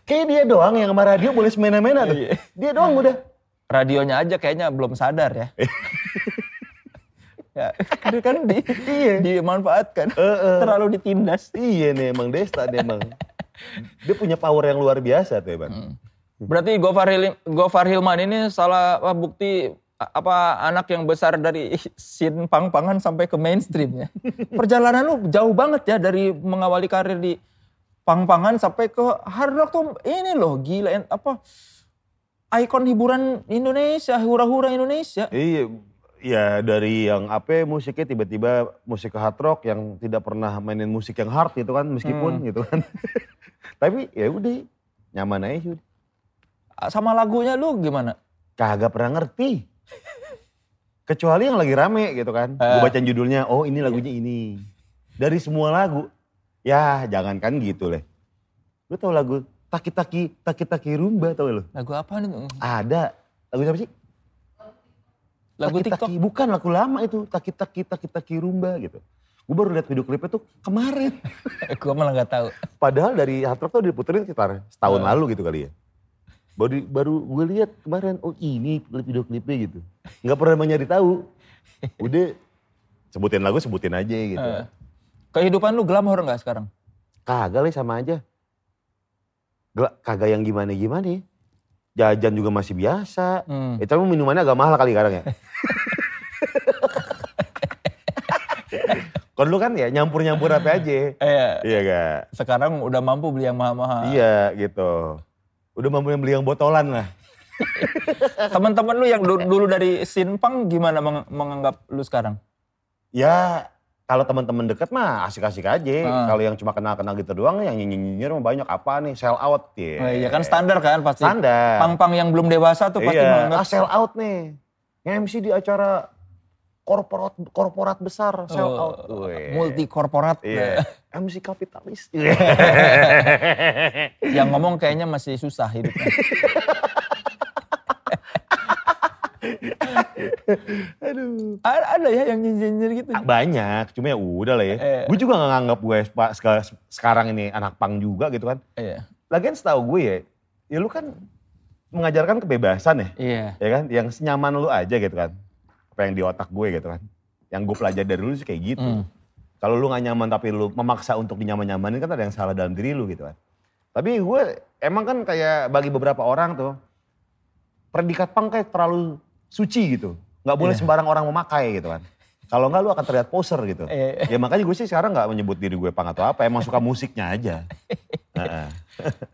Kayak dia doang yang sama radio boleh semena-mena tuh. Iya. Dia doang udah. Radionya aja kayaknya belum sadar ya. Ya kan, kan di, Iya. dimanfaatkan. Heeh. Terlalu ditindas. Iya nih emang Desta dia emang. Dia punya power yang luar biasa tuh Bang. Hmm. Berarti Gofar, Hil- Gofar Hilman ini salah bukti apa anak yang besar dari scene pang-pangan sampai ke mainstream ya. Perjalanan lu jauh banget ya dari mengawali karir di pang-pangan sampai ke hard rock tuh ini loh gila apa ikon hiburan Indonesia, hura-hura Indonesia. Iya, ya dari yang apa musiknya tiba-tiba musik hard rock yang tidak pernah mainin musik yang hard gitu kan meskipun gitu kan. Tapi ya udah nyaman aja sih. Sama lagunya lu gimana? Kagak pernah ngerti. Kecuali yang lagi rame gitu kan. Gue Eh. bacain judulnya, oh ini lagunya ini. Dari semua lagu. Ya jangankan gitu leh. Lu tau lagu Taki-Taki, Taki-Taki Rumba tau lu? Lagu apa nih? Ada. Lagu siapa sih? Lagu TikTok. Taki-taki, bukan lagu lama itu. Taki-taki, taki-taki rumba gitu. Gue baru lihat video klipnya tuh kemarin. Gua malah nggak tahu. Padahal dari hard rock tuh diputerin sekitar setahun Hmm. lalu gitu kali ya. Baru, baru gue lihat kemarin, oh ini video klipnya gitu. Nggak pernah mau nyari tahu. Udah sebutin lagu sebutin aja gitu. Eh, Kehidupan lu glamor nggak sekarang? Kagak lah sama aja. Gela- kagak yang gimana-gimana ya. Jajan juga masih biasa. Hmm. Ya tapi minumannya agak mahal kali sekarang ya. Kalau lu kan ya nyampur-nyampur apa aja. Eh, Iya gak? sekarang udah mampu beli yang mahal-mahal. Iya gitu. Udah mampu yang beli yang botolan lah. Teman-teman lu yang dulu, dulu dari Sinpang gimana meng- menganggap lu sekarang? Ya kalau teman-teman deket mah asik-asik aja. Ah. Kalau yang cuma kenal-kenal gitu doang yang nyinyir-nyinyir mah banyak apa nih sell out ya. Oh, iya kan standar kan pasti. Standar. Pang-pang yang belum dewasa tuh pasti iya. menganggap Ah, sell out nih. Nge-MC di acara korporat korporat besar sell Oh, out. Weh. multi korporat. Iya. MC kapitalis. yang ngomong kayaknya masih susah hidupnya. Aduh. ada, ada ya yang nyinyir gitu. Banyak, cuma ya udah lah ya. Eh. Gue juga gak nganggap gue seka- sekarang ini anak pang juga gitu kan. Iya. Lagian setahu gue ya, ya lu kan mengajarkan kebebasan ya. Iya. Ya kan, yang senyaman lu aja gitu kan. Apa yang di otak gue gitu kan. Yang gue pelajari dari lu sih kayak gitu. Hmm. Kalau lu gak nyaman tapi lu memaksa untuk dinyaman-nyamanin kan ada yang salah dalam diri lu gitu kan. Tapi gue emang kan kayak bagi beberapa orang tuh, predikat pang kayak terlalu suci gitu. Gak boleh Iya. sembarang orang memakai gitu kan. Kalau enggak lu akan terlihat poser gitu. Iya. Ya makanya gue sih sekarang gak menyebut diri gue pang atau apa, emang suka musiknya aja.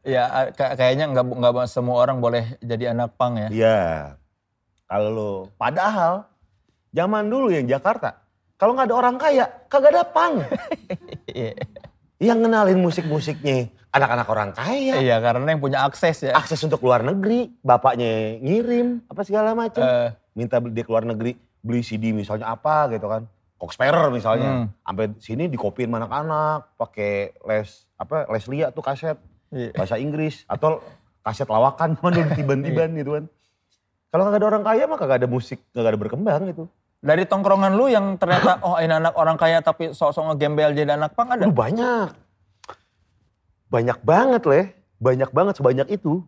Ya kayak- kayaknya nggak nggak semua orang boleh jadi anak pang ya. Iya. Kalau lu, padahal zaman dulu yang Jakarta, kalau nggak ada orang kaya, kagak ada pang. Iya. yang kenalin musik-musiknya anak-anak orang kaya. Iya karena yang punya akses ya. Akses untuk luar negeri, bapaknya ngirim, apa segala macam. Eh, Minta dia keluar negeri, beli CD misalnya apa gitu kan. Coxsparer misalnya. Hmm. Sampai sini dikopiin anak-anak, pakai les apa les lia tuh kaset iya. bahasa Inggris atau kaset lawakan mana tiban-tiban Iya. gitu kan. Kalau nggak ada orang kaya mah kagak ada musik, kagak ada berkembang gitu. Dari tongkrongan lu yang ternyata oh ini anak orang kaya tapi sok-sok ngegembel jadi anak pang ada? Aduh banyak. Banyak banget leh. Banyak banget sebanyak itu.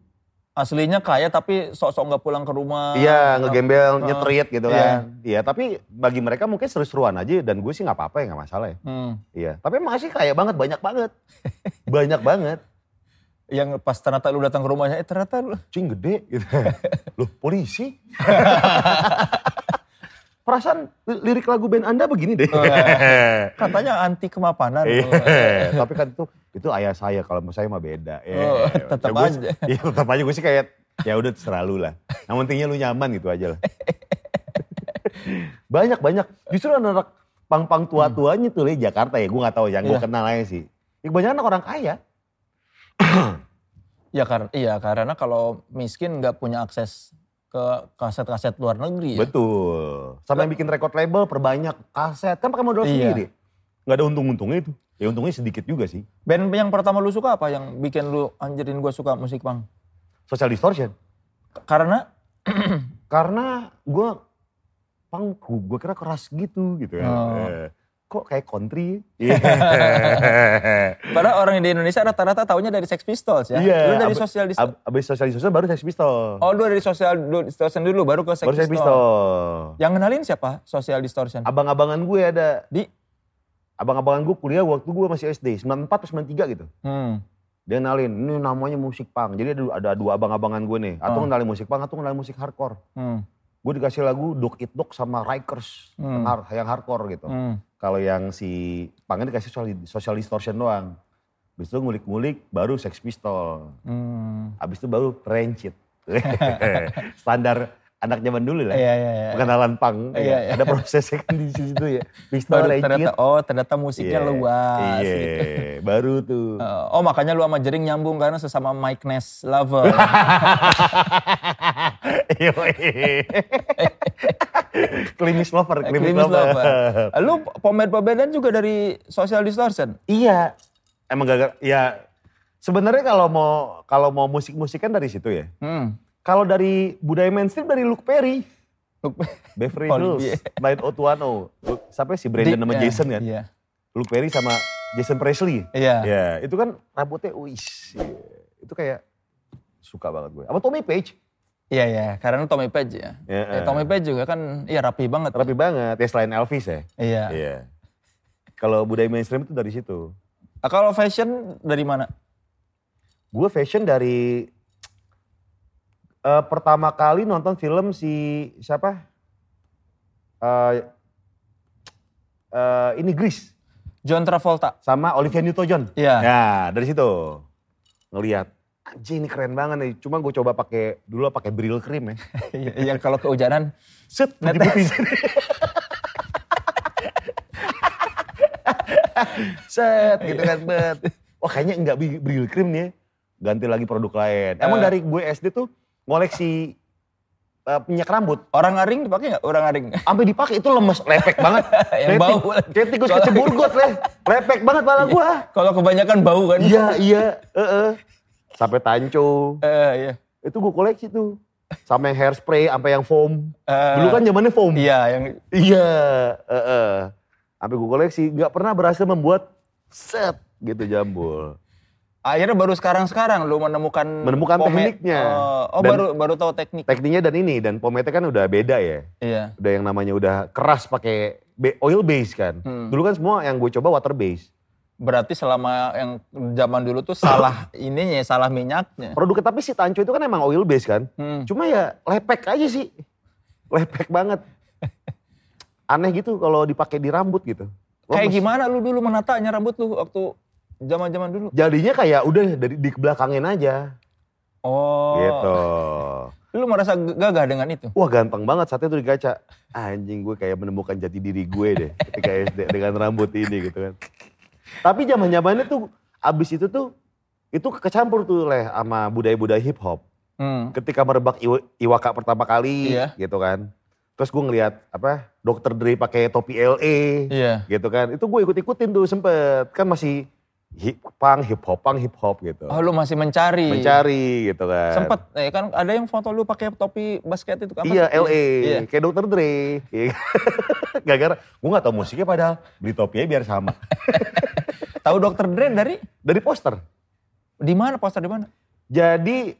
Aslinya kaya tapi sok-sok nggak pulang ke rumah. Iya ngegembel, Ah, nyetrit gitu iya. kan. Iya tapi bagi mereka mungkin seru-seruan aja dan gue sih nggak apa-apa ya nggak masalah ya. Hmm. Iya tapi emang sih kaya banget, banyak banget. banyak banget. Yang pas ternyata lu datang ke rumahnya, eh ternyata lu Cing gede gitu. Loh polisi? Perasaan li- lirik lagu band anda begini deh. katanya anti kemapanan. Iya, tapi kan itu itu ayah saya kalau saya mah beda. Ya, Oh, tetap ya gue- aja. Iya tetap aja gue sih kayak ya udah terserah lu lah. Yang pentingnya lu nyaman gitu aja lah. banyak banyak. Justru anak-anak pang-pang tua-tuanya tuh di Jakarta ya. Gue nggak tahu yang gue Iya. kenal aja sih. Ya, kebanyakan anak orang kaya. Ya karena iya karena kalau miskin nggak punya akses ke kaset-kaset luar negeri ya. Betul. Sama yang bikin record label perbanyak kaset. Kan pakai modal Iya. sendiri. Nggak ada untung-untungnya itu. Ya untungnya sedikit juga sih. Band yang pertama lu suka apa yang bikin lu anjirin gue suka musik punk? Social distortion. Karena Karena gue punk, gue kira keras gitu gitu ya. Oh. Eh, Kok kayak country? Iya. padahal orang di Indonesia rata-rata taunya dari Sex Pistols ya. Iya, Lu dari Distortion. Ab- Abis social distortion baru Sex Pistol. Oh, lu dari Social Distortion dulu baru ke Sex baru Sex Pistols. Pistol. Yang kenalin siapa? Social Distortion. Abang-abangan gue ada. Di Abang-abangan gue kuliah waktu gue masih SD. 94 atau 93 gitu. hmm. Dia kenalin, ini namanya musik punk. Jadi ada, ada dua abang-abangan gue nih. Atau Oh. kenalin musik punk, atau kenalin musik hardcore. Hmm. Gue dikasih lagu Dog Eat Dog sama Rikers. Hmm. Yang, har- yang hardcore gitu. Hmm. Kalau yang si punknya dikasih social, social distortion doang. Habis itu ngulik-ngulik baru Sex Pistol. Hmm. Habis itu baru Rancid. Standar anak zaman dulu lah. Iya, iya, iya. Pengenalan punk. Iya, ya. iya. Ada prosesnya kan di situ ya. Baru ternyata oh ternyata musiknya Iya. luas Iya, gitu. baru tuh. Eh, oh makanya lu sama Jering nyambung karena sesama Mike Ness lover. Yoi. Klimis lover, klimis, Klimis lover. lover. Lu pemain-pemainan juga dari Social Distortion? Iya. Emang gak ya sebenarnya kalau mau kalau mau musik-musik kan dari situ ya. Hmm. Kalau dari budaya mainstream dari Luke Perry. Beverly Oh, Hills, iya. 90210. Luke- Siapa sih Brandon Di- sama iya, Jason kan? Iya. Luke Perry sama Jason Presley. Iya. Ya, itu kan rambutnya wis. Itu kayak suka banget gue. Apa Tommy Page? Iya iya, karena Tommy Page ya. Ya, Eh, Tommy Page juga kan iya rapi banget. Rapi banget, ya selain Elvis ya. Iya. Iya. Kalau budaya mainstream itu dari situ. Kalau fashion dari mana? Gue fashion dari eh, pertama kali nonton film si siapa? Eh eh, ini Grease John Travolta. sama Olivia Newton-John. Iya. Ya dari situ ngelihat anjing ini keren banget nih. Cuma gue coba pakai dulu pakai Bril cream ya. Iya, iya, kalau kehujanan Set putih-putih. Set gitu kan bet. Wah kayaknya enggak Bril cream nih ya. Ganti lagi produk lain. Emang dari gue SD tuh ngoleksi eh, minyak rambut. orang aring dipakai nggak? Orang aring. Sampai dipakai itu lemes, lepek banget. Yang bau. Kayak tikus keceburgot leh. Lepek banget pala gua. Kalau kebanyakan bau kan? Iya, iya. Heeh. Sampai tanco. Eh, iya. Itu gue koleksi tuh. Sama yang hairspray, sampai yang foam. Eh, Dulu kan zamannya foam. Iya, yang Iya, heeh. Sampai gue koleksi, nggak pernah berhasil membuat set gitu jambul. Akhirnya baru sekarang-sekarang lu menemukan Menemukan pomade. tekniknya. Oh, oh, Dan- baru baru tahu teknik. Tekniknya dan ini dan pomade kan udah beda ya. Iya. Udah yang namanya udah keras pakai oil base kan. Hmm. Dulu kan semua yang gue coba water base. Berarti selama yang zaman dulu tuh salah ininya, salah minyaknya. Produk tapi si Tanco itu kan emang oil base kan. Hmm. Cuma ya lepek aja sih. Lepek banget. Aneh gitu kalau dipakai di rambut gitu. Kayak Lemes. gimana lu dulu menatanya rambut lu waktu zaman-zaman dulu? Jadinya kayak udah dari di belakangin aja. Oh. Gitu. Lu merasa gagah dengan itu? Wah ganteng banget saat itu di kaca. Anjing gue kayak menemukan jati diri gue deh ketika SD dengan rambut ini gitu kan. Tapi zaman zamannya tuh abis itu tuh itu kecampur tuh leh sama budaya-budaya hip hop. Hmm. Ketika merebak Iwa- Iwaka pertama kali Iya. gitu kan. Terus gue ngeliat apa Dr. Dre pakai topi LA Iya. gitu kan. Itu gue ikut-ikutin tuh sempet. Kan masih hip punk, hip hop, punk, hip hop gitu. Oh lu masih mencari. Mencari gitu kan. Sempet, eh, kan ada yang foto lu pakai topi basket itu apa? Iya, sih? LA. Iya. Kayak Dr. Dre. Iya. Gara-gara, gue gak tau musiknya padahal. Beli topinya biar sama. Tahu Dr. Dre dari Dari poster. di mana poster di mana? Jadi,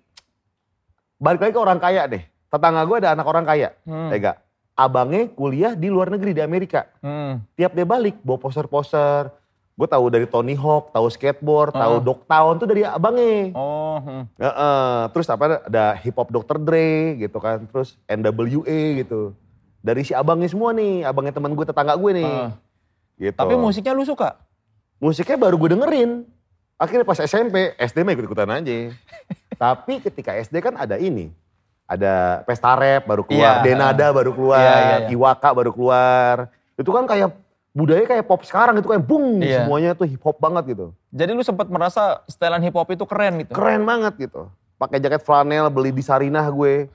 balik lagi ke orang kaya deh. Tetangga gue ada anak orang kaya. Hmm. Gak? Abangnya kuliah di luar negeri, di Amerika. Hmm. Tiap dia balik, bawa poster-poster. Gue tahu dari Tony Hawk, tahu skateboard, tahu Heeh. Dogtown tuh dari abangnya. Oh, hmm. Heeh. Terus apa ada hip hop Dr. Dre gitu kan. Terus NWA gitu. Dari si abangnya semua nih, abangnya teman gue, tetangga gue nih. Heeh. Gitu. Tapi musiknya lu suka? musiknya baru gue dengerin. Akhirnya pas SMP, SD mah ikut-ikutan aja. Tapi ketika SD kan ada ini. Ada pesta rap baru keluar, Iya. Denada baru keluar, Iya, iya, iya. Iwaka baru keluar. Itu kan kayak budaya kayak pop sekarang itu kayak bung Iya. semuanya tuh hip hop banget gitu. Jadi lu sempat merasa setelan hip hop itu keren gitu? Keren banget gitu. Pakai jaket flanel beli di Sarinah gue.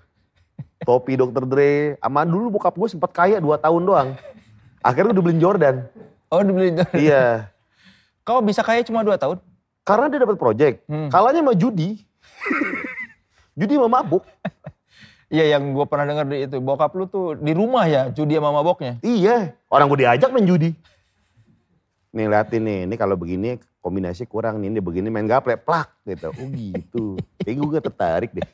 Topi Dr. Dre. Sama dulu bokap gue sempat kaya 2 tahun doang. Akhirnya udah beliin Jordan. Oh dibeli iya. Kau bisa kaya cuma dua tahun? Karena dia dapat project. Hmm. Kalahnya sama judi. judi sama mabuk. Iya yang gue pernah dengar di itu. Bokap lu tuh di rumah ya judi sama maboknya. Iya, orang gue diajak main judi. Nih liatin nih, ini kalau begini kombinasi kurang nih, ini begini main gaple, plak gitu. Oh gitu, kayak gue tertarik deh.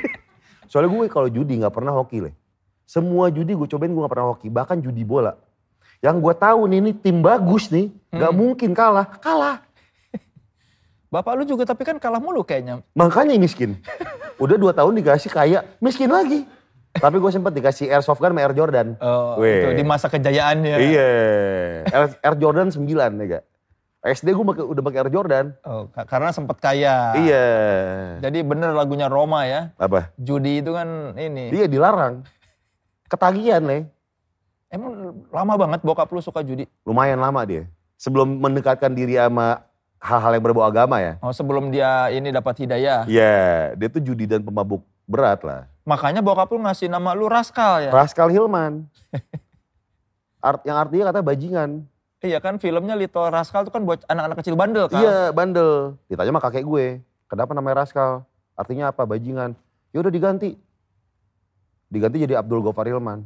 Soalnya gue kalau judi gak pernah hoki leh. Semua judi gue cobain gue gak pernah hoki, bahkan judi bola. Yang gue tahu nih, ini tim bagus nih, gak mungkin kalah, kalah. Bapak lu juga tapi kan kalah mulu kayaknya. Makanya miskin. Udah dua tahun dikasih kaya, miskin lagi. Tapi gue sempet dikasih airsoft gun sama Air Jordan. Oh, Weh. itu di masa kejayaannya. Iya, Air, Air Jordan 9 ya gak? SD gue udah pakai Air Jordan. Oh, ka- karena sempat kaya. Iya. Jadi bener lagunya Roma ya. Apa? Judi itu kan ini. Iya dilarang. Ketagihan, Le. Emang lama banget bokap lu suka judi? Lumayan lama dia. Sebelum mendekatkan diri sama hal-hal yang berbau agama ya. Oh sebelum dia ini dapat hidayah. Iya, dia tuh judi dan pemabuk berat lah. Makanya bokap lu ngasih nama lu Raskal ya. Raskal Hilman. Art, yang artinya kata bajingan. iya kan filmnya Little Raskal itu kan buat anak-anak kecil bandel kan. Iya, bandel. Ditanya sama kakek gue, kenapa namanya Raskal? Artinya apa? Bajingan. Ya udah diganti. Diganti jadi Abdul Ghaffar Hilman.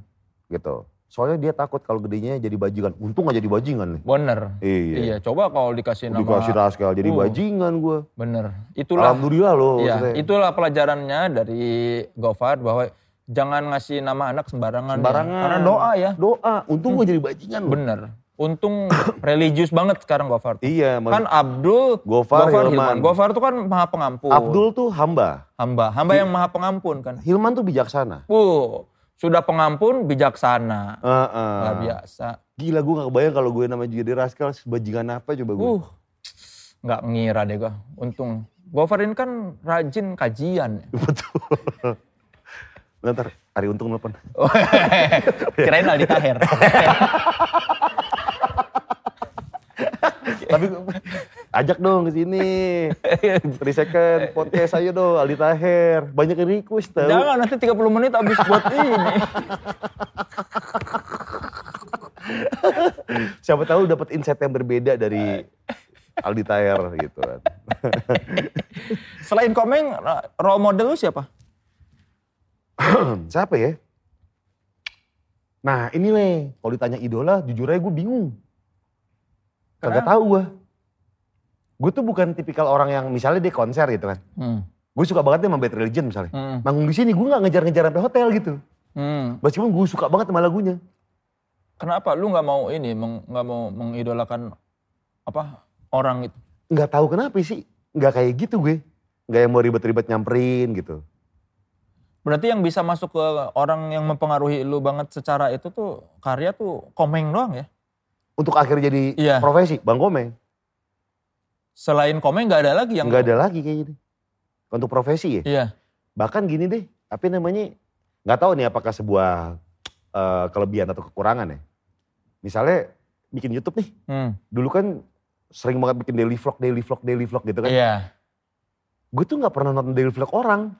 Gitu. Soalnya dia takut kalau gedenya jadi bajingan. Untung gak jadi bajingan nih. Bener. Iya. Iya, coba kalau dikasih nama. Dikasih Raskal jadi Uh. bajingan gue. Bener. Itulah. Alhamdulillah loh. Iya, maksudnya. itulah pelajarannya dari Gofar bahwa jangan ngasih nama anak sembarangan. ya. Sembarangan. Karena doa ya. Doa. Untung gue jadi bajingan loh. Bener. Untung religius banget sekarang Gofar. Iya. Kan Abdul Gofar, Hilman. Gofar itu kan maha pengampun. Abdul tuh hamba. hamba, hamba yang maha pengampun kan. Hilman tuh bijaksana. Uh, sudah pengampun bijaksana. Heeh. Luar biasa. Gila gue gak kebayang kalau gue namanya jadi Raskal sebajingan apa coba gue. Uh, nggak ngira deh gua. Untung. Gofar ini kan rajin kajian. Betul. Bentar, Ari Untung nelfon. Kirain Aldi Taher. Tapi ajak dong ke sini. 3 second podcast ayo dong Aldi Taher. Banyak yang request tau. Jangan nanti 30 menit habis buat ini. Siapa tahu dapat insight yang berbeda dari Aldi Taher gitu kan. Selain Komeng, role model lu siapa? Siapa ya? Nah ini nih, kalau ditanya idola, jujur aja gue bingung. Kagak tahu gue. Gue tuh bukan tipikal orang yang misalnya dia konser gitu kan. Hmm. Gue suka banget sama Bad Religion misalnya. Hmm. Manggung di sini gue nggak ngejar-ngejar sampai hotel gitu. Hmm. Meskipun gue suka banget sama lagunya. Kenapa lu nggak mau ini, meng- nggak mau mengidolakan apa orang itu? Nggak tahu kenapa sih. Nggak kayak gitu gue. Nggak yang mau ribet-ribet nyamperin gitu. Berarti yang bisa masuk ke orang yang mempengaruhi lu banget secara itu tuh karya tuh Komeng doang ya? Untuk akhirnya jadi Iya. profesi, Bang Komeng. Selain Komeng nggak ada lagi yang Nggak ada lagi kayaknya deh. Untuk profesi ya. Iya. Bahkan gini deh, apa namanya, nggak tahu nih apakah sebuah eh, kelebihan atau kekurangan ya. Misalnya bikin YouTube nih, Hmm. dulu kan sering banget bikin daily vlog, daily vlog, daily vlog gitu kan. Iya. Gue tuh nggak pernah nonton daily vlog orang.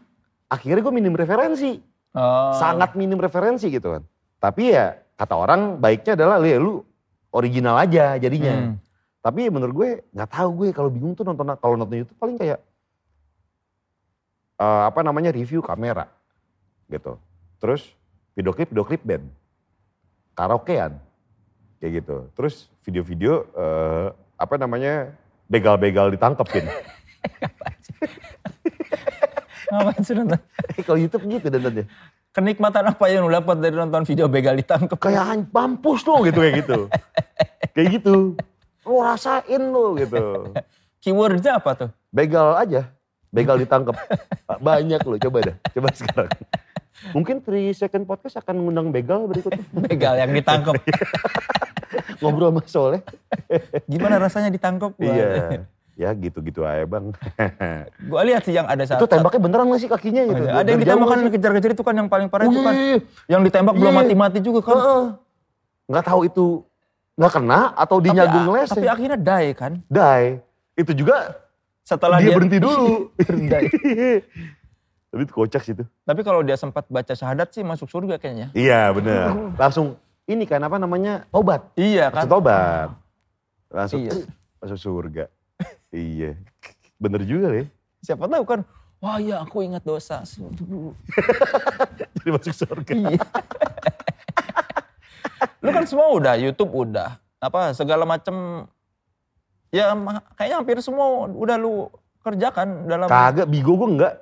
Akhirnya gue minim referensi, Oh. sangat minim referensi gitu kan. Tapi ya kata orang baiknya adalah "Li, lu original aja jadinya. Hmm. Tapi menurut gue nggak tahu gue kalau bingung tuh nonton kalau nonton YouTube paling kayak eh, apa namanya review kamera gitu. Terus video klip video klip band. Karaokean kayak gitu. Terus video-video eh, apa namanya begal-begal ditangkepin. Ngapain sih nonton? kalau YouTube gitu nontonnya. Kenikmatan apa yang lu dapat dari nonton video begal ditangkap? Kayak "An- mampus lo gitu kayak gitu. kayak gitu. Lo rasain lo gitu. Keywordnya apa tuh? Begal aja. Begal ditangkep. Banyak loh, coba dah. Coba sekarang. Mungkin 3 second podcast akan mengundang begal berikutnya. Begal yang ditangkap. Ngobrol sama Soleh. Gimana rasanya ditangkap? Iya. Ya gitu-gitu aja bang. Gua lihat sih yang ada satu. itu tembaknya beneran gak sih kakinya gitu? Ada, ada yang ditembak kan kejar-kejar itu kan yang paling parah itu kan. Wih, Yang ditembak belum Iya. mati-mati juga kan. Nggak tahu itu nggak kena atau dia Tapi- nyagung Tapi akhirnya die kan. Die. Itu juga Setelah dia, dia, berhenti dulu. Tapi itu kocak sih itu. Tapi kalau dia sempat baca syahadat sih masuk surga kayaknya. Iya bener. Langsung ini kan apa namanya tobat. Iya kan. Tobat. Langsung Iya. "Eh, masuk surga. Iya. Bener juga ya. Siapa tahu kan, wah ya aku ingat dosa. Jadi masuk surga. Iya. lu kan semua udah, YouTube udah, apa segala macem, ya kayaknya hampir semua udah lu kerjakan dalam Kagak, bigo gue enggak.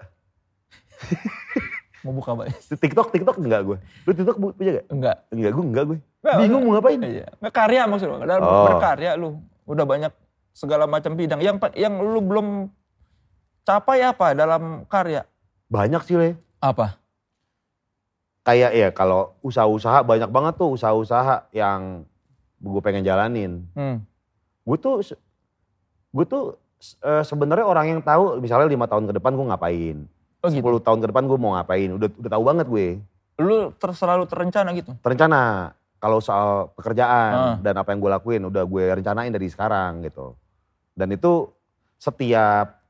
mau buka apa? TikTok, TikTok enggak gue. Lu TikTok punya gak? Enggak. Enggak, gue enggak gue. Bingung mau ngapain? Iya. Karya maksudnya, dalam Oh. berkarya lu udah banyak segala macam bidang. Yang yang lu belum capai apa dalam karya? Banyak sih Le. Apa? Kayak ya kalau usaha-usaha banyak banget tuh usaha-usaha yang gue pengen jalanin. Hmm. Gue tuh, gue tuh eh, sebenarnya orang yang tahu misalnya lima tahun ke depan gue ngapain. Oh gitu. 10 tahun ke depan gue mau ngapain. Udah udah tahu banget gue. Lu ter, selalu terencana gitu. Terencana kalau soal pekerjaan Ah. dan apa yang gue lakuin udah gue rencanain dari sekarang gitu. Dan itu setiap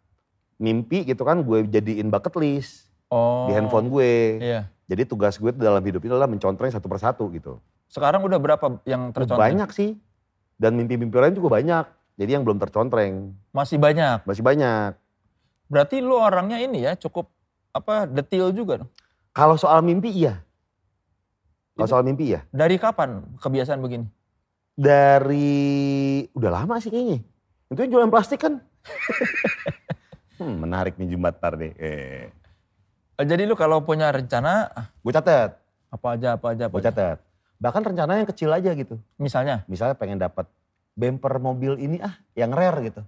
mimpi gitu kan gue jadiin bucket list Oh. di handphone gue. Iya. Jadi tugas gue dalam hidup itu adalah mencontreng satu persatu gitu. Sekarang udah berapa yang tercontreng? Banyak sih. Dan mimpi-mimpi lain juga banyak. Jadi yang belum tercontreng Masih banyak. masih banyak. Berarti lu orangnya ini ya cukup apa detail juga dong. Kalau soal mimpi iya. Kalau soal mimpi iya. Dari kapan kebiasaan begini? Dari udah lama sih kayaknya. Itu yang jualan plastik kan. hmm, menarik nih Jumbatar deh. Eh. Eh, Jadi lu kalau punya rencana ah, Gue catet, apa aja apa aja apa gue aja. catet. Bahkan rencananya yang kecil aja gitu. Misalnya Misalnya pengen dapat bumper mobil ini ah, yang rare gitu.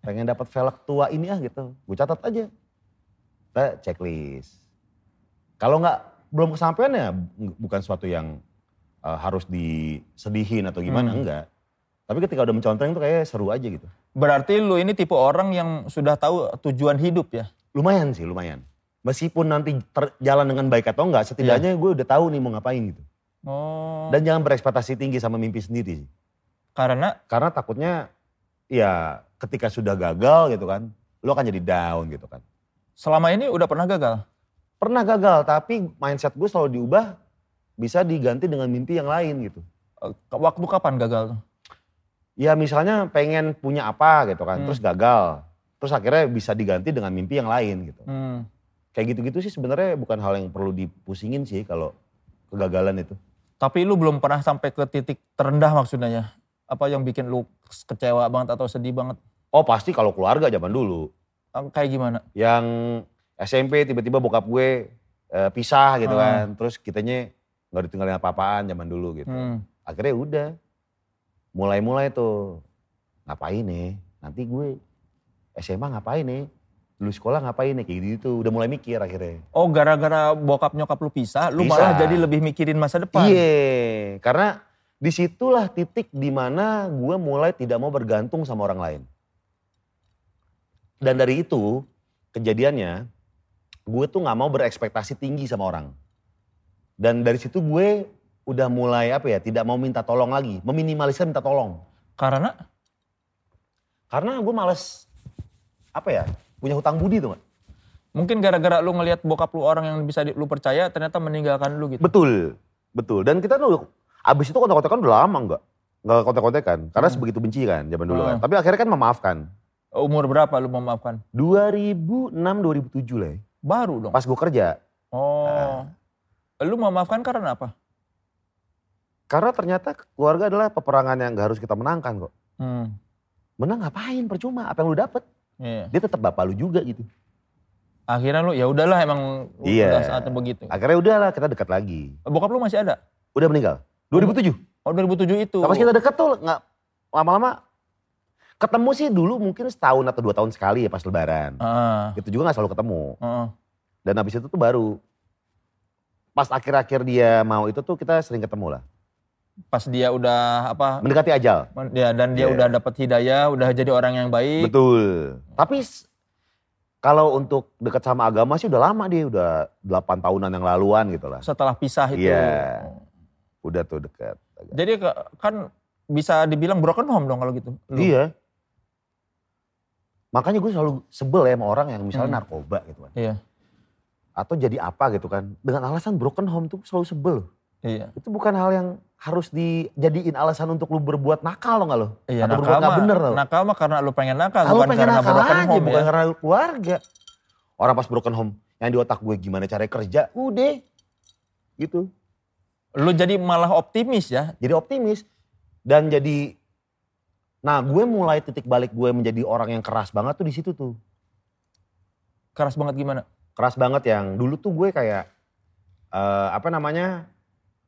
Pengen dapat velg tua ini ah gitu. Gue catat aja. Kita checklist. Kalau nggak belum kesampaian ya bu- bukan suatu yang eh, harus disedihin atau gimana, Hmm. enggak. Tapi ketika udah mencontreng tuh kayak seru aja gitu. berarti lu ini tipe orang yang sudah tahu tujuan hidup ya. Lumayan sih, lumayan. Meskipun nanti terjalan dengan baik atau enggak, setidaknya gue udah tahu nih mau ngapain gitu. Oh. Dan jangan berekspektasi tinggi sama mimpi sendiri sih. karena Karena takutnya ya ketika sudah gagal gitu kan, lo akan jadi down gitu kan. selama ini udah pernah gagal. Pernah gagal tapi mindset gue selalu diubah bisa diganti dengan mimpi yang lain gitu. Eh, Waktu kapan gagal tuh? Ya misalnya pengen punya apa gitu kan, Hmm. terus gagal. Terus akhirnya bisa diganti dengan mimpi yang lain gitu. Hmm. Kayak gitu-gitu sih sebenarnya bukan hal yang perlu dipusingin sih kalau kegagalan itu. Tapi lu belum pernah sampai ke titik terendah maksudnya ya? Apa yang bikin lu kecewa banget atau sedih banget? Oh pasti kalau keluarga zaman dulu. Kayak gimana? Yang SMP tiba-tiba bokap gue eh, pisah gitu Ah. kan. Terus kitanya nggak ditinggalin apa-apaan zaman dulu gitu. Hmm. Akhirnya udah. Mulai-mulai tuh. Ngapain nih? Nanti gue SMA ngapain nih? Dulu sekolah ngapain nih? Kayak gitu. Udah mulai mikir akhirnya. Oh gara-gara bokap nyokap lu pisah, lu Pisah. malah jadi lebih mikirin masa depan. Iya. Karena di situlah titik di mana gue mulai tidak mau bergantung sama orang lain. Dan dari itu kejadiannya gue tuh nggak mau berekspektasi tinggi sama orang. Dan dari situ gue udah mulai apa ya tidak mau minta tolong lagi, meminimalisir minta tolong. Karena Karena gue males apa ya punya hutang budi tuh nggak? mungkin gara-gara lu ngelihat bokap lu orang yang bisa di- lu percaya ternyata meninggalkan lu gitu. Betul, betul. Dan kita tuh abis itu kontak-kontakan udah lama nggak? Nggak kontak-kontakan karena Hmm. sebegitu benci kan zaman dulu Hmm. kan. Tapi akhirnya kan memaafkan. Umur berapa lu memaafkan? 2006-2007 lah ya. Baru dong. Pas gue kerja. Oh. Lu memaafkan karena apa? Karena ternyata keluarga adalah peperangan yang gak harus kita menangkan kok. Hmm. Menang ngapain percuma, apa yang lu dapet. Iya. Dia tetap bapak lu juga gitu. Akhirnya lu ya udahlah emang Iya. udah saatnya begitu. Akhirnya udahlah kita dekat lagi. Bokap lu masih ada? Udah meninggal. 2007. Oh 2007 itu. Pas kita dekat tuh nggak lama-lama ketemu sih dulu mungkin setahun atau dua tahun sekali ya pas lebaran. Ah, Itu juga gak selalu ketemu. ah. Dan habis itu tuh baru pas akhir-akhir dia mau itu tuh kita sering ketemu lah. Pas dia udah apa? Mendekati ajal. Ya dan dia Iya. udah dapat hidayah, udah jadi orang yang baik. Betul. Tapi kalau untuk dekat sama agama sih udah lama dia, udah 8 tahunan yang laluan gitu lah. Setelah pisah itu. Iya. Udah tuh dekat. Jadi kan bisa dibilang broken home dong kalau gitu. Lu. Iya. Makanya gue selalu sebel ya sama orang yang misalnya Hmm. narkoba gitu kan. Iya. Atau jadi apa gitu kan. Dengan alasan broken home tuh selalu sebel. loh. Iya. Itu bukan hal yang harus dijadiin alasan untuk lu berbuat nakal lo nggak lo? Iya, Atau berbuat nakal nggak mah, bener lo? nakal mah karena lu pengen nakal, Kalau bukan pengen karena nakal broken aja, home bukan ya. karena keluarga. Orang pas broken home, yang di otak gue gimana cara kerja, udah. Gitu. Lu jadi malah optimis ya. Jadi optimis. Dan jadi, nah gue mulai titik balik gue menjadi orang yang keras banget tuh di situ tuh. Keras banget gimana? Keras banget yang dulu tuh gue kayak, eh, apa namanya,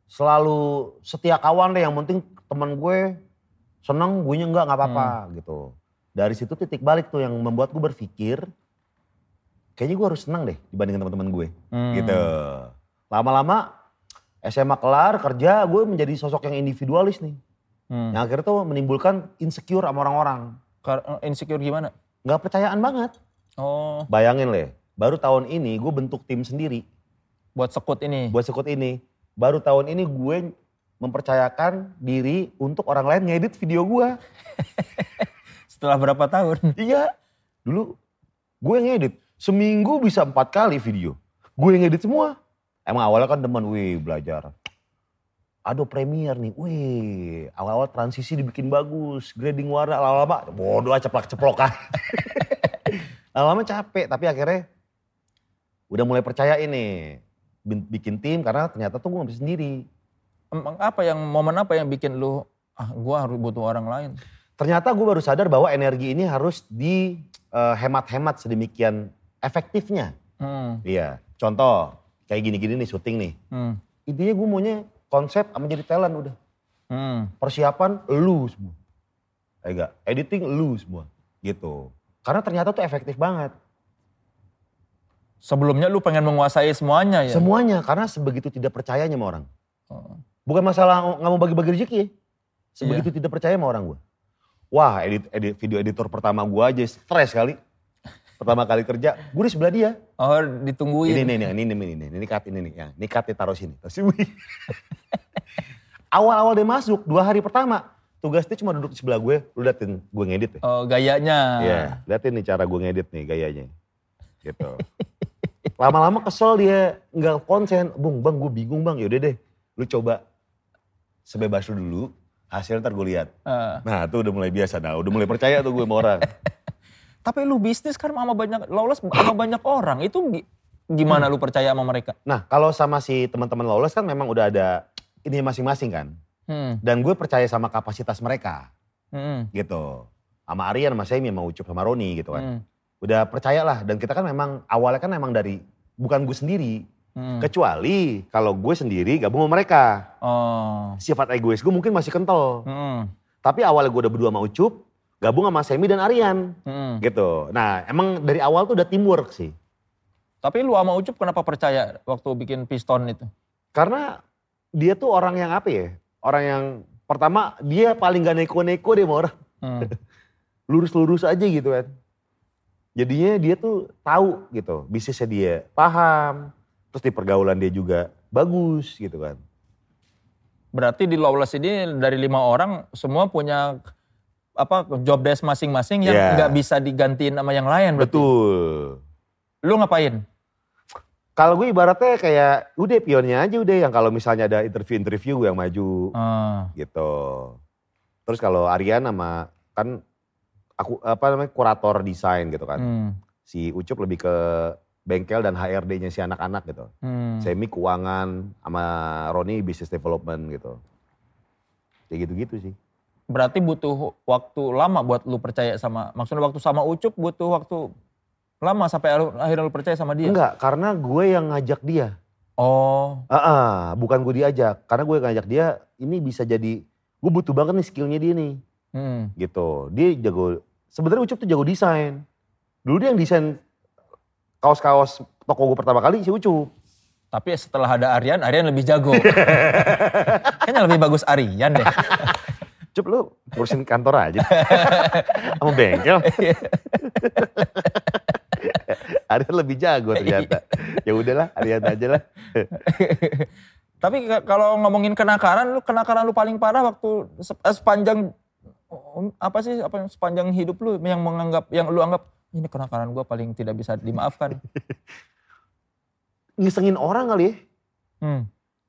selalu setia kawan deh yang penting teman gue seneng gue nya enggak nggak apa-apa gitu. Dari situ titik balik tuh yang membuat gue berpikir, kayaknya gue harus senang deh dibandingin teman-teman gue. Hmm. gitu. Lama-lama SMA kelar kerja gue menjadi sosok yang individualis nih. Hmm. Yang akhirnya tuh menimbulkan insecure sama orang-orang. Kar- Insecure gimana? Gak percayaan banget. Oh, Bayangin leh, baru tahun ini gue bentuk tim sendiri buat sekut ini. buat sekut ini. Baru tahun ini gue mempercayakan diri untuk orang lain ngedit video gue. Setelah berapa tahun? Iya, dulu gue ngedit. Seminggu bisa empat kali video. Gue yang ngedit semua. Emang awalnya kan demen, wih belajar. Aduh Premiere nih, wih awal-awal transisi dibikin bagus, grading warna, lama-lama bodoh aja ceplok-ceplok kan. lama-lama capek, tapi akhirnya udah mulai percaya ini. Bikin tim karena ternyata tuh gue gak bisa sendiri. Emang apa yang momen apa yang bikin lu ah gua harus butuh orang lain? Ternyata gue baru sadar bahwa energi ini harus dihemat-hemat sedemikian efektifnya. Hmm. Iya, contoh kayak gini-gini nih syuting nih. Hmm. Intinya gue maunya konsep sama jadi talent udah. Hmm. Persiapan lu semua. Eh enggak, editing lu semua. Gitu. Karena ternyata tuh efektif banget. Sebelumnya lu pengen menguasai semuanya ya? Semuanya karena sebegitu tidak percayanya sama orang. Oh. Bukan masalah nggak mau bagi-bagi rezeki ya. Sebegitu tidak percaya sama orang gue. Wah, edit, edit video editor pertama gue aja stres kali. Pertama kali kerja, gue di sebelah dia. Oh, ditungguin. Ini nih, ini, ini, ini, ini, ini cut ini nih, ya, ini cut taruh sini. Awal-awal dia masuk, dua hari pertama, tugas dia cuma duduk di sebelah gue, lu liatin gue ngedit ya. Oh, gayanya. Iya, liatin nih cara gue ngedit nih gayanya. Gitu. Lama-lama kesel dia, nggak konsen. Bung, bang gue bingung bang, yaudah deh. Lu coba sebebas lu dulu, hasil ntar gue lihat. Eh, Nah tuh udah mulai biasa, nah udah mulai percaya tuh gue sama orang. tapi lu bisnis kan sama banyak, lawless sama banyak orang. Itu gi- gimana lu percaya sama mereka? Nah kalau sama si teman-teman lawless kan memang udah ada ini masing-masing kan. Hmm. Dan gue percaya sama kapasitas mereka. Hmm. gitu. Sama Aryan, sama Semi, sama Ucup, sama Roni gitu kan. Hmm. Udah percayalah dan kita kan memang awalnya kan memang dari bukan gue sendiri. Hmm. Kecuali kalau gue sendiri gabung sama mereka. Oh. Sifat egois gue mungkin masih kental. Hmm. Tapi awalnya gue udah berdua sama Ucup, gabung sama Semi dan Aryan Hmm. gitu. Nah emang dari awal tuh udah teamwork sih. Tapi lu sama Ucup kenapa percaya waktu bikin piston itu? Karena dia tuh orang yang apa ya? Orang yang pertama dia paling gak neko-neko deh sama orang. Hmm. lurus-lurus aja gitu kan. Jadinya dia tuh tahu gitu, bisnisnya dia paham, terus di pergaulan dia juga bagus gitu kan. Berarti di Lawless ini dari lima orang semua punya apa job desk masing-masing yang Iya. nggak bisa digantiin sama yang lain. berarti. Betul. Lu ngapain? Kalau gue ibaratnya kayak udah pionnya aja udah yang kalau misalnya ada interview-interview gue yang maju Ah. gitu. Terus kalau Aryan sama kan aku apa namanya kurator desain gitu kan. Hmm. Si Ucup lebih ke bengkel dan HRD-nya si anak-anak gitu. Hmm. Semi keuangan sama Roni business development gitu. Kayak gitu-gitu sih. Berarti butuh waktu lama buat lu percaya sama, maksudnya waktu sama Ucup butuh waktu lama sampai akhirnya lu percaya sama dia? Enggak, karena gue yang ngajak dia. Oh, Ah, ah, bukan gue diajak. Karena gue yang ngajak dia, ini bisa jadi, gue butuh banget nih skillnya dia nih. Hmm. Gitu. Dia jago, sebenarnya Ucup tuh jago desain. Dulu dia yang desain kaos-kaos toko gue pertama kali si Ucup. Tapi setelah ada Aryan, Aryan lebih jago. Kayaknya lebih bagus Aryan deh. Cup lu ngurusin kantor aja. Sama bengkel. Aryan lebih jago ternyata. Ya udahlah, Aryan aja lah. Tapi ka- kalau ngomongin kenakalan, lu kenakalan lu paling parah waktu eh, sepanjang apa sih apa sepanjang hidup lu yang menganggap yang lu anggap ini kenakalan gua paling tidak bisa dimaafkan. Ngisengin orang kali ya. Hmm.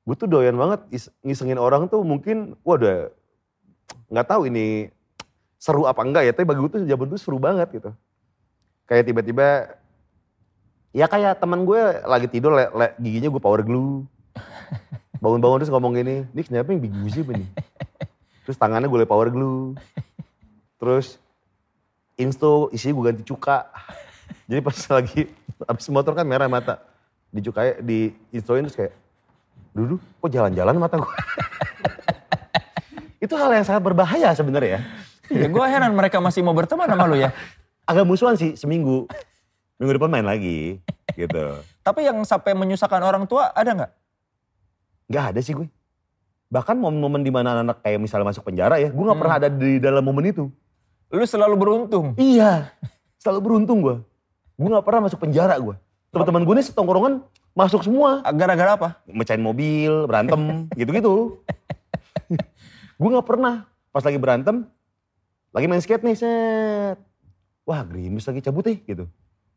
gue tuh doyan banget is- ngisengin orang tuh mungkin, waduh, nggak tahu ini seru apa enggak ya, tapi bagi gue tuh zaman itu seru banget gitu. Kayak tiba-tiba, ya kayak teman gue lagi tidur, le- le- giginya gue power glue. Bangun-bangun terus ngomong gini, ini kenapa yang bigu sih ini? Terus tangannya gue power glue. Terus insto isinya gue ganti cuka. Jadi pas lagi abis motor kan merah mata. Dicukai, di instoin terus kayak, dulu kok jalan-jalan mata gue. Itu hal yang sangat berbahaya sebenarnya ya. Ya, gue heran mereka masih mau berteman sama lu ya. Agak musuhan sih seminggu. Minggu depan main lagi gitu. Tapi yang sampai menyusahkan orang tua ada nggak? Gak ada sih gue. Bahkan momen-momen di mana anak kayak misalnya masuk penjara ya, gue gak Hmm. pernah ada di dalam momen itu. Lu selalu beruntung. Iya, selalu beruntung gue. Gue gak pernah masuk penjara gue. Teman-teman gue nih setongkrongan masuk semua. Gara-gara apa? Mecahin mobil, berantem, gitu-gitu. gue gak pernah. Pas lagi berantem, lagi main skate nih, set. Wah gerimis lagi cabut deh gitu.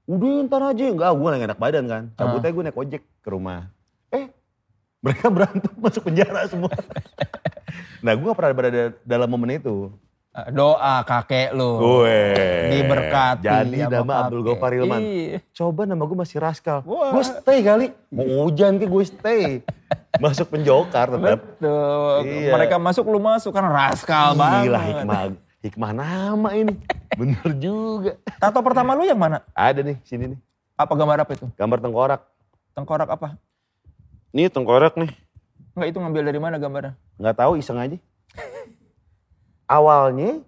Udah ntar aja, enggak gue lagi enak badan kan. Cabut Ah. aja gue naik ojek ke rumah. Eh, mereka berantem masuk penjara semua. nah gue pernah berada dalam momen itu. Eh, Doa kakek lu. Gue Diberkati. Jadi nama Abdul. Gofar Hilman. Iya. Coba nama gue masih Raskal. Gue stay kali. Mau hujan ke gue stay. Masuk penjokar tetap. Betul. Iya. Mereka masuk lu masuk kan raskal banget. Gila hikmah, hikmah nama ini. Bener juga. Tato pertama lu yang mana? Ada nih sini nih. Apa gambar apa itu? Gambar tengkorak. Tengkorak apa? Ini tengkorak nih. Enggak itu ngambil dari mana gambarnya? Nggak tahu iseng aja. Awalnya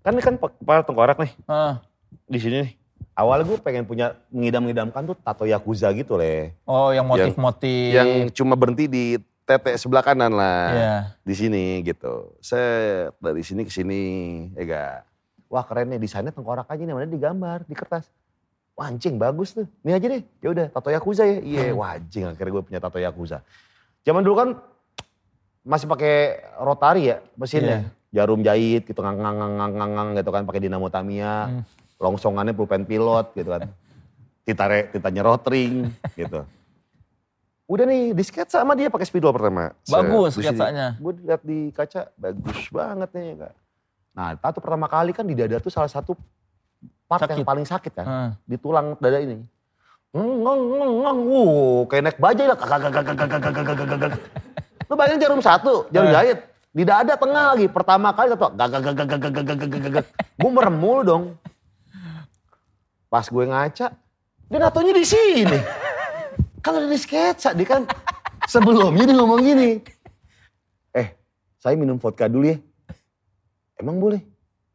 kan ini kan kepala tengkorak nih Ah. di sini nih. Awalnya gue pengen punya mengidam-ngidamkan tuh tato yakuza gitu leh. Oh yang motif-motif. Yang cuma berhenti di tete sebelah kanan lah. Iya. Di sini gitu. Set dari sini ke sini, ya gak? Wah keren nih desainnya tengkorak aja nih, mana digambar di kertas. Wah anjing bagus tuh. Ini aja deh. Ya udah tato yakuza ya. Iya, wah anjing akhirnya gue punya tato yakuza. Zaman dulu kan masih pakai rotari ya mesinnya. Jarum jahit gitu ngang ngang ngang ngang, ngang, ngang gitu kan pakai dinamo Tamiya. Hmm. Longsongannya pulpen pilot gitu kan. Titare, titanya rotring gitu. Udah nih di sketsa sama dia pakai spidol pertama. Bagus sini. sketsanya. Gue lihat di kaca bagus banget nih kak. Nah tato pertama kali kan di dada tuh salah satu part Sakit. yang paling sakit kan. Ah. Di tulang dada ini. Ngeng, ngeng, ngeng. Wuh, kayak naik bajai lah. Lu bayangin jarum satu, jarum Eh. jahit. Di dada tengah lagi. Pertama kali gak, gak. Gue merem mulu dong. Pas gue ngaca, dia natonya di sini. Kan udah di sketsa, dia kan sebelumnya dia ngomong gini. Eh, saya minum vodka dulu ya. Emang boleh?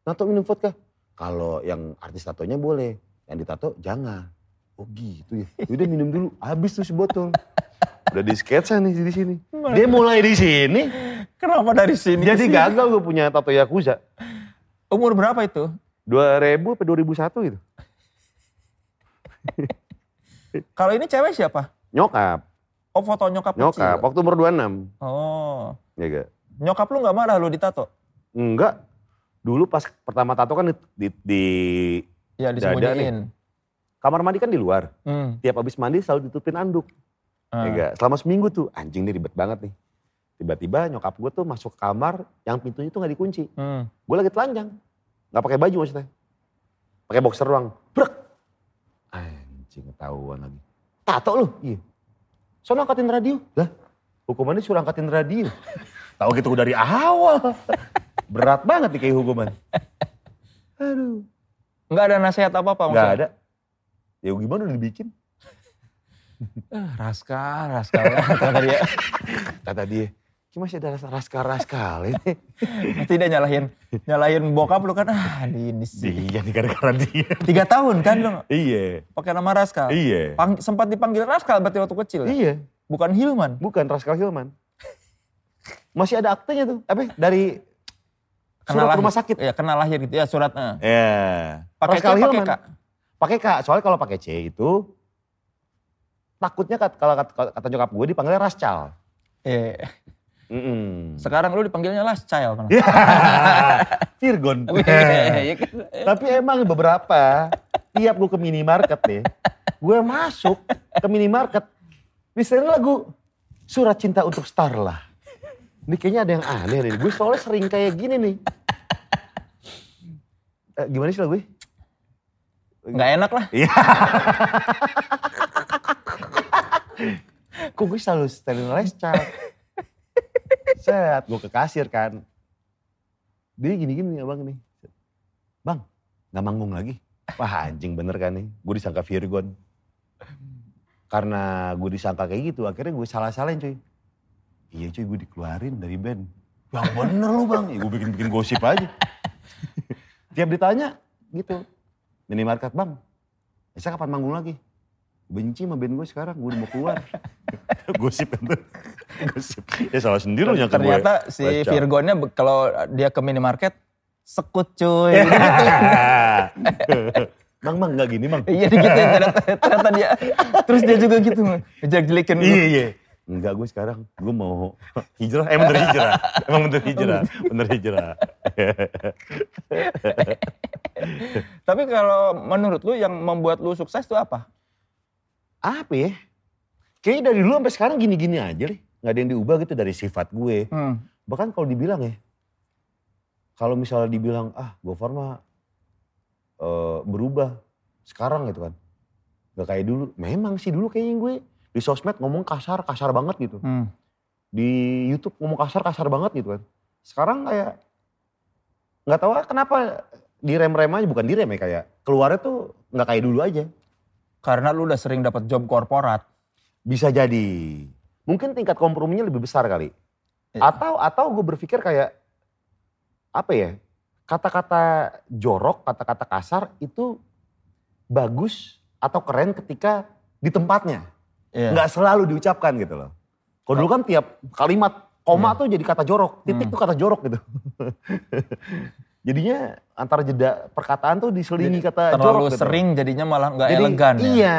Nato minum vodka? Kalau yang artis tatonya boleh, yang ditato jangan. Oh gitu ya. Udah minum dulu, habis tuh si botol. Udah di sketsa nih di sini. Dia mulai di sini, Kenapa dari sini? jadi sini? gagal gue punya tato Yakuza. Umur berapa itu? 2000 apa 2001 gitu. Kalau ini cewek siapa? Nyokap, Oh foto nyokap, nyokap. kecil. Waktu umur 26. Oh. Ya gak? Nyokap lu nggak marah lu ditato? Enggak. Dulu pas pertama tato kan di, di, di Ya Dada disembunyiin. kamar mandi kan di luar. Hmm. Tiap habis mandi selalu ditutupin anduk. Ya gak? Selama seminggu tuh, anjing nih ribet banget nih. Tiba-tiba nyokap gue tuh masuk kamar yang pintunya tuh gak dikunci. Hmm. Gue lagi telanjang. Gak pakai baju maksudnya. Pakai boxer doang. Brek. Anjing ketahuan lagi. Tato lu? Iya. Soalnya angkatin radio. Lah hukumannya suruh angkatin radio. Tahu gitu dari awal. Berat banget nih kayak hukuman. Aduh. Nggak ada nasihat apa-apa Gak ada. Ya gimana udah dibikin? Ah, raskal, raskal. Kata dia. Kata dia, "Ki masih ada raskal-raskal ini. Pasti dia nyalahin, nyalahin bokap lu kan. Ah ini sih. Nih gara-gara dia. Tiga tahun kan lu Iya. pakai nama Raskal. Iya. Pang- sempat dipanggil Raskal berarti waktu kecil. ya? Iya. Bukan Hilman. Bukan Raskal Hilman. Masih ada aktenya tuh. Apa? Dari surat lahir. rumah sakit. Iya, kenal lahir gitu. Ya surat. eh. Ya. Pakai C, Raskal pakai Hilman. K. Pakai K. Soalnya kalau pakai C itu takutnya kat- kalau kata, kata nyokap gue dipanggilnya Rascal. Iya. Mm-mm. Sekarang lu dipanggilnya Last Child. malah. Ya. Virgon. Iya kan? Tapi emang beberapa tiap gue ke minimarket nih, gue masuk ke minimarket, misalnya lagu Surat cinta untuk Starla. Ini kayaknya ada yang aneh nih. Gue soalnya sering kayak gini nih. Eh, gimana sih lah gue? Nggak enak lah. Iya. Kok gue selalu setelin lecak. Set, gue ke kasir kan. Dia gini-gini abang nih. Bang, gak manggung lagi? Wah anjing bener kan nih. Gue disangka Virgon. Karena gue disangka kayak gitu, akhirnya gue salah-salahin cuy. Iya cuy, gue dikeluarin dari band. Yang bener lu bang, ya, gue bikin-bikin gosip aja. Tiap ditanya gitu, minimarket bang, Esa kapan manggung lagi? Benci sama band gue sekarang, gue udah mau keluar. gosip itu. gosip. Ya salah sendiri lu yang Ternyata si Baca. Virgonnya kalau dia ke minimarket, sekut cuy. bang, bang, gak gini bang. Iya digituin ternyata, ternyata dia. Terus dia juga gitu. Jelek-jelekin. Iya, iya. Enggak, gue sekarang, gue mau hijrah. Eh bener hijrah. Emang bener hijrah. Bener hijrah. Tapi kalau menurut lu yang membuat lu sukses itu apa? Apa ya? Kayaknya dari dulu sampai sekarang gini-gini aja deh. Gak ada yang diubah gitu dari sifat gue. Hmm. Bahkan kalau dibilang ya, kalau misalnya dibilang, ah Gofar mah eh, berubah sekarang gitu kan. Gak kayak dulu. Memang sih dulu kayaknya gue di sosmed ngomong kasar, kasar banget gitu. Hmm. Di Youtube ngomong kasar, kasar banget gitu kan. Sekarang kayak, nggak tahu kenapa direm-rem aja, bukan direm ya kayak, keluarnya tuh nggak kayak dulu aja. Karena lu udah sering dapat job korporat. Bisa jadi. Mungkin tingkat komprominya lebih besar kali. Iya. Atau atau gue berpikir kayak apa ya? Kata-kata jorok, kata-kata kasar itu bagus atau keren ketika di tempatnya. Iya. Nggak selalu diucapkan gitu loh. Kalau dulu kan tiap kalimat koma Iya. tuh jadi kata jorok, titik Hmm. tuh kata jorok gitu. Jadinya antara jeda perkataan tuh diselingi kata jorok Terlalu gitu. sering jadinya malah nggak Jadi, elegan ya. Iya,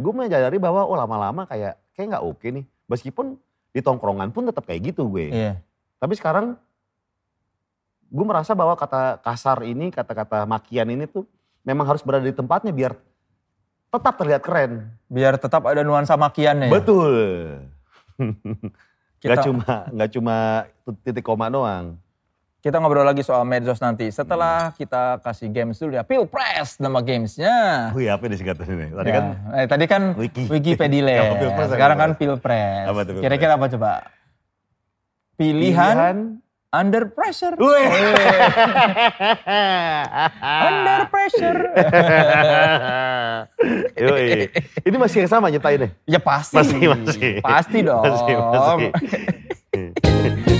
gue menyadari bahwa oh lama-lama kayak kayak nggak oke nih. Meskipun di tongkrongan pun tetap kayak gitu gue. Iya. Tapi sekarang gue merasa bahwa kata kasar ini, kata-kata makian ini tuh memang harus berada di tempatnya biar tetap terlihat keren. Biar tetap ada nuansa makiannya ya. Betul. Kita, Gak cuma nggak cuma titik koma doang. kita ngobrol lagi soal medsos nanti. Hmm. Setelah kita kasih games dulu ya. Pilpres nama gamesnya. Wih apa nih singkatan ini? Tadi Ya, kan eh, tadi kan Wiki. Wikipedile. Apa apa Sekarang kan Pilpres? Apa? Kira-kira apa coba? Pilihan, under pressure. Under pressure. Yoi. Ini masih yang sama nyetainnya? ya pasti. Masih, masih. Pasti dong. Masih, masih.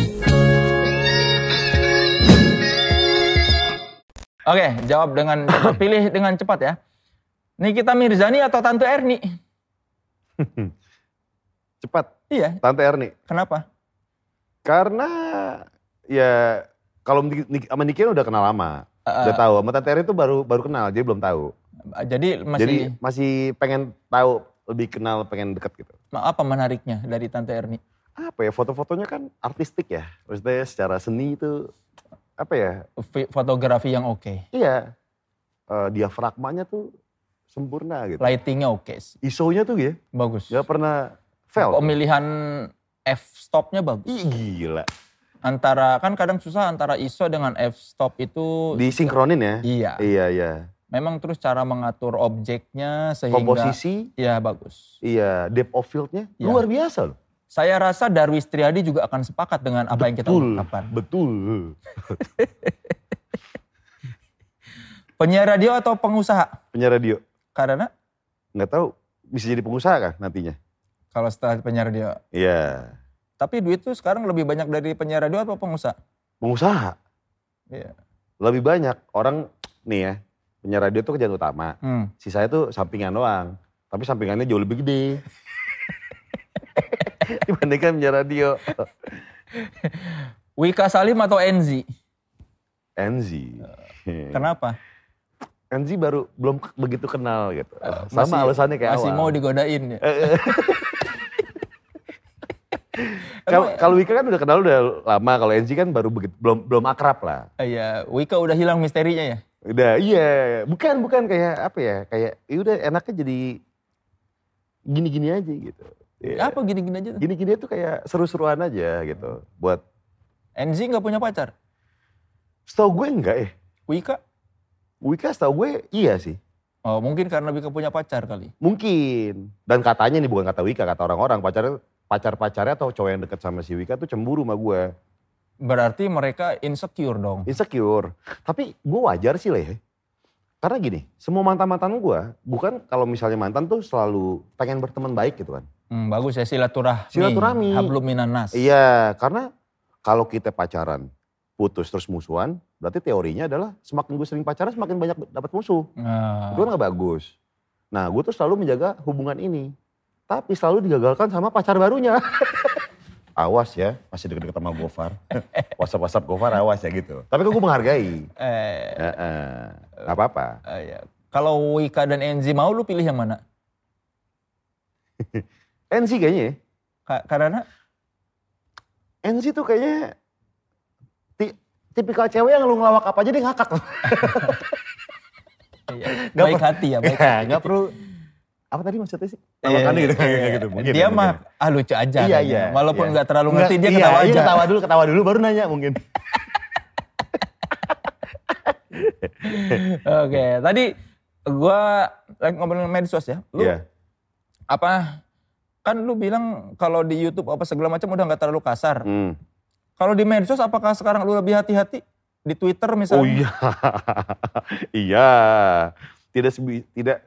Oke, jawab dengan cepat. Pilih dengan cepat ya. Nikita Mirzani atau Tante Erni? Cepat, Iya, Tante Erni. kenapa? Karena ya kalau sama Nikian udah kenal lama. Eh, udah tahu. Sama Tante Erni tuh baru baru kenal, jadi belum tahu. Jadi masih Jadi masih pengen tahu, lebih kenal, pengen deket gitu. apa menariknya dari Tante Erni? Apa ya, foto-fotonya kan artistik ya. Maksudnya secara seni itu, apa ya, Fotografi yang oke. iya. eh, diafragmanya tuh sempurna gitu. Lightingnya oke sih. ISO-nya tuh ya, Bagus. gak pernah fail. Pemilihan f-stopnya bagus. Ih gila. Antara, kan kadang susah antara ISO dengan f-stop itu. Disinkronin ya. Iya. Iya, iya. Memang terus cara mengatur objeknya sehingga. Komposisi, Iya bagus. iya. Depth of field-nya Iya. luar biasa loh. Saya rasa Darwis Triadi juga akan sepakat dengan apa yang kita Betul, ungkapkan. betul. Penyiar radio atau pengusaha? Penyiar radio, Karena nggak tahu bisa jadi pengusaha kah nantinya? kalau setelah penyiar radio. Iya, Tapi duit tuh sekarang lebih banyak dari penyiar radio atau pengusaha? pengusaha. Iya. Lebih banyak orang nih ya, penyiar radio tuh kerjaan utama. Hmm. Sisanya tuh sampingan doang. Tapi sampingannya jauh lebih gede. Dibandingkan penyiar radio. Wika Salim atau Enzi? Enzi. Kenapa? Enzi baru belum begitu kenal gitu. Eh, Sama masih- alasannya kayak Masih awal. mau digodain ya? Kalau Wika kan udah kenal udah lama, kalau Enzi kan baru begitu belum belum akrab lah. Iya, Wika udah hilang misterinya ya? Udah iya, bukan bukan kayak apa ya? Kayak ya udah enaknya jadi gini-gini aja gitu. Iya. Apa gini-gini aja? Gini-gini tuh kayak seru-seruan aja gitu. Buat, Enzi nggak punya pacar? setahu gue enggak ya. Wika? Wika setahu gue iya sih. Oh mungkin karena Wika punya pacar kali. Mungkin. Dan katanya nih bukan kata Wika, kata orang-orang. Pacar pacar-pacarnya atau cowok yang deket sama si Wika tuh cemburu sama gue. Berarti mereka insecure dong. Insecure. Tapi gue wajar sih lah ya. Karena gini, semua mantan-mantan gue, bukan kalau misalnya mantan tuh selalu pengen berteman baik gitu kan. Hmm, bagus ya silaturahmi. Silaturahmi. Hablum minanas. Iya, karena kalau kita pacaran, putus terus musuhan, berarti teorinya adalah semakin gue sering pacaran semakin banyak dapat musuh. Nah, Itu kan gak bagus. Nah gue tuh selalu menjaga hubungan ini. Tapi selalu digagalkan sama pacar barunya. awas ya, masih deket-deket sama Gofar. Whatsapp-whatsapp Gofar awas ya gitu. Tapi kan gue menghargai. eh, Heeh. Gak apa-apa. eh, ya. Kalau Wika dan Enzi mau lu pilih yang mana? Enzi kayaknya ya. Ka- karena Enzi tuh kayaknya ti- tipikal cewek yang lu ngelawak apa aja dia ngakak. iya, Nggak baik hati ya, baik Ya, hati. nggak perlu. Apa tadi maksudnya sih? Iya, gitu, iya, kayak iya. gitu. Mungkin dia ya, mah ah lucu aja. Iya, iya. Walaupun iya. nggak terlalu ngerti dia iya, ketawa iya, aja. ketawa dulu, ketawa dulu baru nanya mungkin. Oke, tadi gua lagi ngobrolin medsos ya. Lu Iya. apa kan lu bilang kalau di YouTube apa segala macam udah nggak terlalu kasar. Hmm. Kalau di medsos apakah sekarang lu lebih hati-hati? Di Twitter misalnya? Oh iya. iya. Tidak tidak.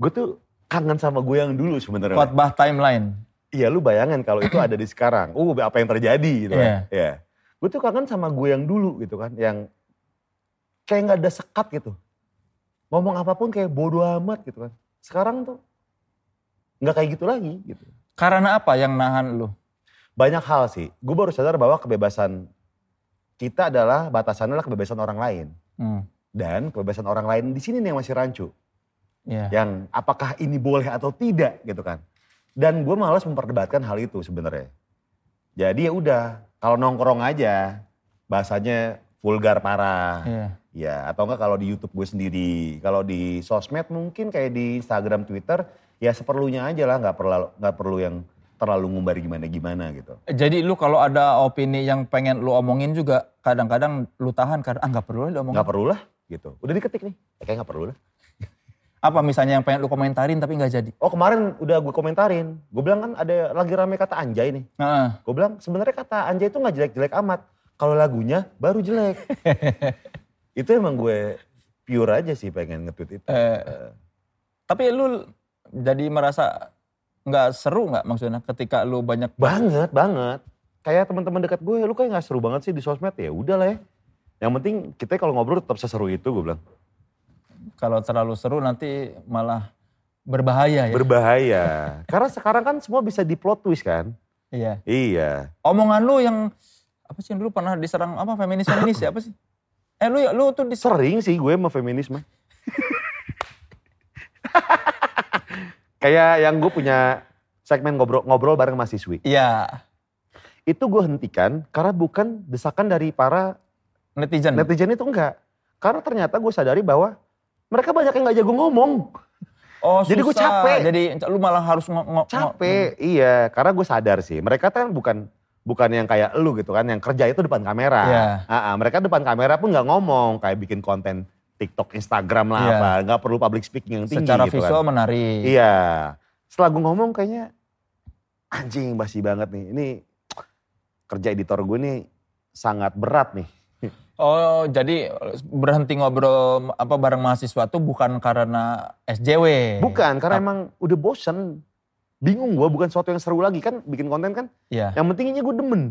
Gue tuh kangen sama gue yang dulu sebenarnya. Khotbah timeline. Iya lu bayangin kalau itu ada di sekarang. Uh apa yang terjadi gitu Iya. kan. Iya. Gue tuh kangen sama gue yang dulu gitu kan. Yang kayak nggak ada sekat gitu. Ngomong apa pun kayak bodoh amat gitu kan. Sekarang tuh nggak kayak gitu lagi gitu. Karena apa yang nahan lu? Banyak hal sih. Gue baru sadar bahwa kebebasan kita adalah batasannya adalah kebebasan orang lain. Hmm, Dan kebebasan orang lain di sini nih yang masih rancu. Iya. yang apakah ini boleh atau tidak gitu kan. Dan gue malas memperdebatkan hal itu sebenarnya. Jadi ya udah, kalau nongkrong aja bahasanya vulgar parah. Iya. Ya, atau enggak kalau di YouTube gue sendiri, kalau di sosmed mungkin kayak di Instagram, Twitter, ya seperlunya aja lah, nggak perlu nggak perlu yang terlalu ngumbar gimana gimana gitu. Jadi lu kalau ada opini yang pengen lu omongin juga kadang-kadang lu tahan karena ah nggak perlu lah diomongin. Nggak perlu lah gitu. Udah diketik nih, ya, kayak nggak perlu lah. Apa misalnya yang pengen lu komentarin tapi nggak jadi? Oh kemarin udah gue komentarin, gue bilang kan ada lagi rame kata anjay nih. Heeh. Gue bilang sebenarnya kata anjay itu nggak jelek-jelek amat. Kalau lagunya baru jelek. itu emang gue pure aja sih pengen nge-tweet itu. Eh, tapi lu jadi merasa nggak seru nggak maksudnya ketika lu banyak Banget, banget. Kayak teman-teman dekat gue, lu kayak nggak seru banget sih di sosmed ya. Udah lah ya. Yang penting kita kalau ngobrol tetap seseru itu gue bilang. Kalau terlalu seru nanti malah berbahaya ya. Berbahaya. Karena sekarang kan semua bisa di plot twist kan. iya. Iya. Omongan lu yang apa sih yang dulu pernah diserang apa feminis feminis ya apa sih? Eh lu lu tuh diserang Sering sih gue sama feminisme. kayak yang gue punya segmen ngobrol, ngobrol bareng mahasiswi. Iya. Itu gue hentikan karena bukan desakan dari para Netizen. netizen itu enggak. Karena ternyata gue sadari bahwa mereka banyak yang gak jago ngomong. Oh, Jadi susah. capek. Jadi lu malah harus ngo- ngo- ngo- Capek, iya. Karena gue sadar sih, mereka kan bukan bukan yang kayak lu gitu kan, yang kerja itu depan kamera. Iya. Ah, ah, mereka depan kamera pun nggak ngomong, kayak bikin konten TikTok, Instagram lah Iya. apa, nggak perlu public speaking yang tinggi secara gitu visual kan. menarik. Iya. Setelah gue ngomong kayaknya anjing basi banget nih. Ini kerja editor gue nih sangat berat nih. Oh, jadi berhenti ngobrol apa bareng mahasiswa tuh bukan karena SJW. Bukan, karena emang udah bosen. Bingung gue, bukan sesuatu yang seru lagi kan bikin konten kan. Iya. Yang penting ini gue demen.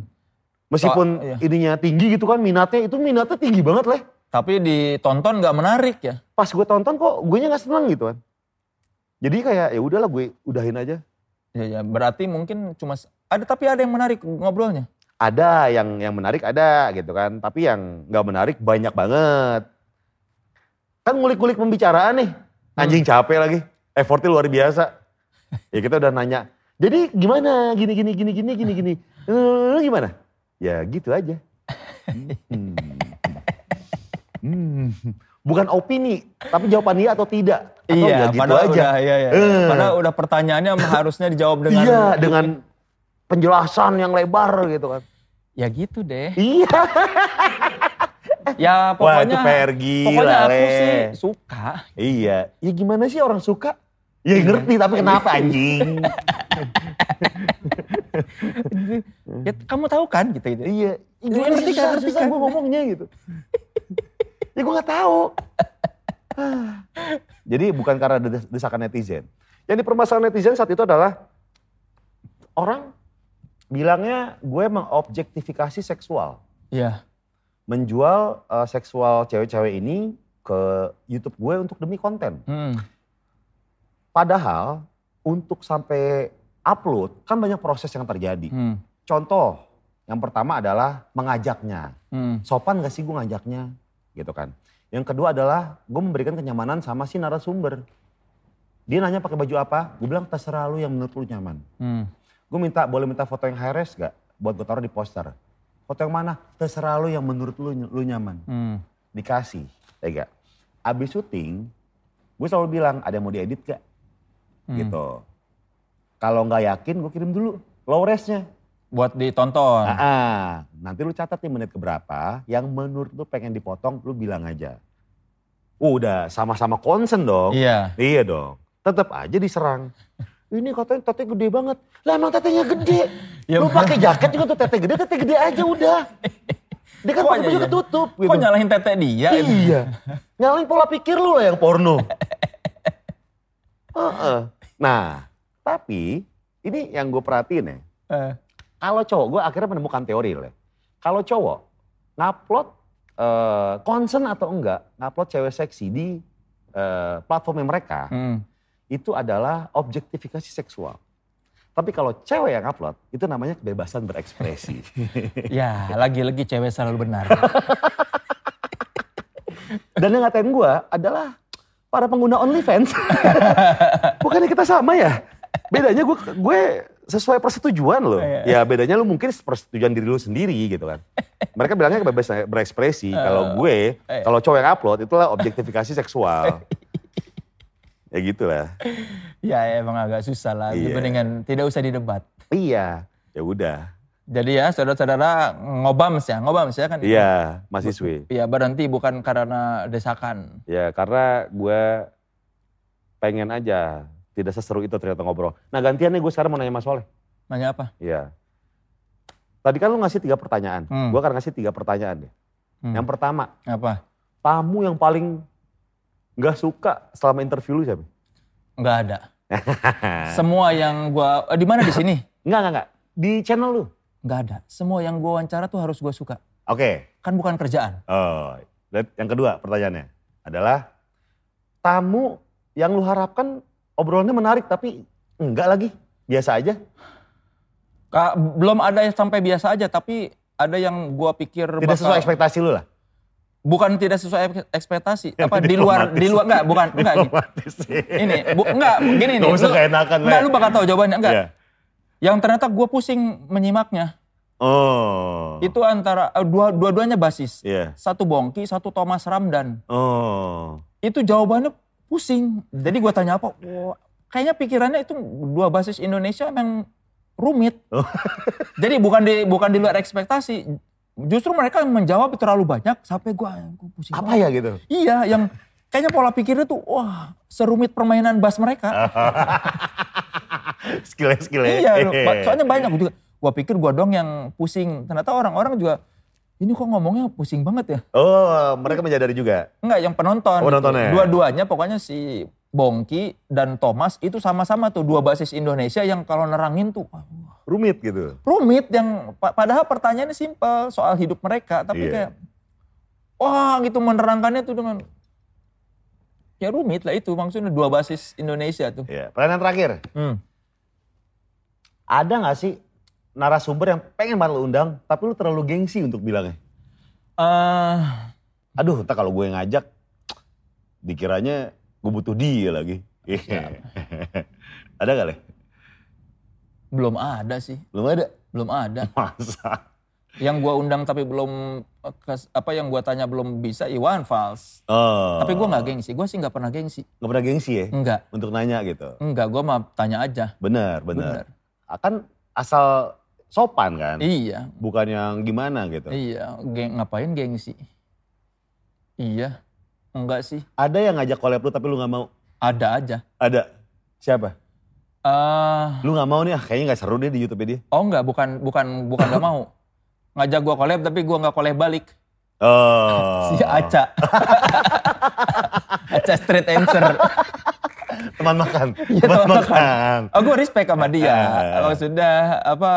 Meskipun Oh, iya. ininya tinggi gitu kan minatnya, itu minatnya tinggi banget lah. Tapi ditonton nggak menarik ya. Pas gue tonton kok gue nya gak seneng gitu kan. Jadi kayak ya udahlah gue udahin aja. Ya, ya, berarti mungkin cuma ada tapi ada yang menarik ngobrolnya. Ada yang yang menarik ada gitu kan, tapi yang nggak menarik banyak banget. Kan ngulik-ngulik pembicaraan nih, anjing capek lagi, effortnya luar biasa. Ya kita udah nanya, jadi gimana gini gini gini gini gini gini, Eh, gimana? Ya gitu aja. Hmm. Hmm. bukan opini, tapi jawaban iya atau tidak. Atau iya, nggak gitu padahal aja. udah, iya, iya. Eh. Padahal udah pertanyaannya harusnya dijawab dengan Iya, dengan penjelasan yang lebar gitu kan. ya gitu deh. Iya. Ya Wah, pokoknya itu PR gila, pokoknya aku Le. sih suka. Iya. Ya gimana sih orang suka? Ya ngerti, tapi kenapa anjing? ya, kamu tahu kan gitu gitu. iya. Ya, Iya, gimana ngerti sih kan, susah, ngerti susah kan. gue ngomongnya gitu. ya gue gak tahu. Jadi bukan karena des- desakan netizen. Yang dipermasalahan netizen saat itu adalah orang bilangnya gue mengobjektifikasi seksual. Iya. Menjual eh, seksual cewek-cewek ini ke YouTube gue untuk demi konten. Hmm. Padahal untuk sampai upload kan banyak proses yang terjadi. Hmm. Contoh, yang pertama adalah mengajaknya. Hmm. Sopan gak sih gue ngajaknya? Gitu kan. Yang kedua adalah gue memberikan kenyamanan sama si narasumber. Dia nanya pakai baju apa? Gue bilang terserah lu yang menurut lu nyaman. Hmm. Gue minta boleh minta foto yang high res gak? Buat gue taruh di poster. Foto yang mana? Terserah lu yang menurut lu, lu nyaman. Hmm. Dikasih, ya gak? Abis syuting, gue selalu bilang ada yang mau diedit gak? Hmm. Gitu. Kalau nggak yakin gue kirim dulu low resnya. Buat ditonton. Ah, ah. nanti lu catat nih menit keberapa yang menurut lu pengen dipotong lu bilang aja. Udah sama-sama concern dong. Iya. Iya dong. Tetap aja diserang. Ini katanya tete gede banget. Lah emang tetenya gede. Ya, lu pakai jaket juga tuh tete gede, tete gede aja udah. Dia kan pakai baju ya? ketutup gitu. Kok nyalahin tete dia? Iya. Nyalain pola pikir lu lah yang porno. Heeh. Nah, tapi ini yang gue perhatiin ya. Eh, Kalau cowok, gue akhirnya menemukan teori lah. Kalau cowok ngupload eh, concern atau enggak, ngupload cewek seksi di eh, platformnya mereka, hmm. Itu adalah objektifikasi seksual. Tapi kalau cewek yang upload, itu namanya kebebasan berekspresi. Ya, lagi-lagi cewek selalu benar. Dan yang ngatain gue adalah para pengguna OnlyFans. Bukannya kita sama ya? Bedanya gue gue sesuai persetujuan loh. Iya. Ya bedanya lu mungkin persetujuan diri lu sendiri gitu kan. Mereka bilangnya kebebasan berekspresi. Kalau gue, iya. kalau cowok yang upload itulah objektifikasi seksual. Ya gitulah. ya emang agak susah lah. Iya. Dibandingkan tidak usah didebat. Iya, ya udah. Jadi ya saudara-saudara ngobams ya, ngobams ya kan? Iya, mahasiswi. Iya berhenti bukan karena desakan. Ya karena gue pengen aja tidak seseru itu ternyata ngobrol. Nah gantian nih gue sekarang mau nanya Mas Soleh. Nanya apa? Iya. Tadi kan lu ngasih tiga pertanyaan. Hmm. Gue akan ngasih tiga pertanyaan deh. Hmm. Yang pertama, Apa? tamu yang paling nggak suka selama interview lu siapa? Enggak ada. Semua yang gua eh, di mana di sini? Enggak, enggak, enggak. Di channel lu. Enggak ada. Semua yang gua wawancara tuh harus gua suka. Oke. Kan bukan kerjaan. Oh, dan yang kedua pertanyaannya adalah tamu yang lu harapkan obrolannya menarik tapi enggak lagi, biasa aja. Ka- belum ada yang sampai biasa aja tapi ada yang gua pikir Tidak sesuai ekspektasi lu lah. Bukan tidak sesuai ek- ekspektasi Yang apa di luar di luar enggak bukan enggak gini. Ini bu, enggak gini nih usah lu- enggak lu bakal tahu jawabannya enggak Iya. yang ternyata gue pusing menyimaknya Oh. itu antara eh, dua dua-duanya basis Iya. satu Bongki satu Thomas Ramdan Oh. itu jawabannya pusing jadi gue tanya apa kayaknya pikirannya itu dua basis Indonesia memang rumit Oh. jadi bukan di bukan di luar ekspektasi justru mereka yang menjawab terlalu banyak sampai gue pusing Apa banget. ya gitu? iya yang kayaknya pola pikirnya tuh wah serumit permainan bass mereka skillnya skillnya. Iya, soalnya banyak gua juga. Gua pikir gua dong yang pusing. Ternyata orang-orang juga ini kok ngomongnya pusing banget ya. Oh, mereka menyadari juga. Enggak, yang penonton. Oh, penontonnya. Dua-duanya pokoknya si Bongki dan Thomas itu sama-sama tuh dua basis Indonesia yang kalau nerangin tuh wah, Rumit gitu. rumit yang pa- padahal pertanyaannya simpel soal hidup mereka tapi Iya. kayak wah gitu menerangkannya tuh dengan ya rumit lah itu maksudnya dua basis Indonesia tuh. Iya. Pertanyaan terakhir. Hmm. Ada nggak sih narasumber yang pengen banget lu undang, tapi lu terlalu gengsi untuk bilangnya? Eh, Aduh, entah kalau gue ngajak, dikiranya gue butuh dia lagi. ada gak, Le? belum ada sih, Belum ada? belum ada. Masa? Yang gua undang tapi belum eh, apa yang gua tanya belum bisa Iwan Fals. Oh. Tapi gua nggak gengsi. Gua sih nggak pernah gengsi. Nggak pernah gengsi ya? Enggak. Untuk nanya gitu. Enggak, gua mah tanya aja. Bener, Bener. bener. Akan asal sopan kan? Iya. Bukan yang gimana gitu. Iya, geng, ngapain gengsi? Iya. Enggak sih. Ada yang ngajak collab lu tapi lu nggak mau? Ada aja. Ada. Siapa? eh Lu nggak mau nih, ah kayaknya nggak seru deh di YouTube dia. oh enggak, bukan bukan bukan gak mau. Ngajak gua collab tapi gua nggak collab balik. Oh. Si Aca. Aca street answer. Teman makan. Iya, Teman teman makan. Oh, gue respect sama dia. Ah. Oh, sudah apa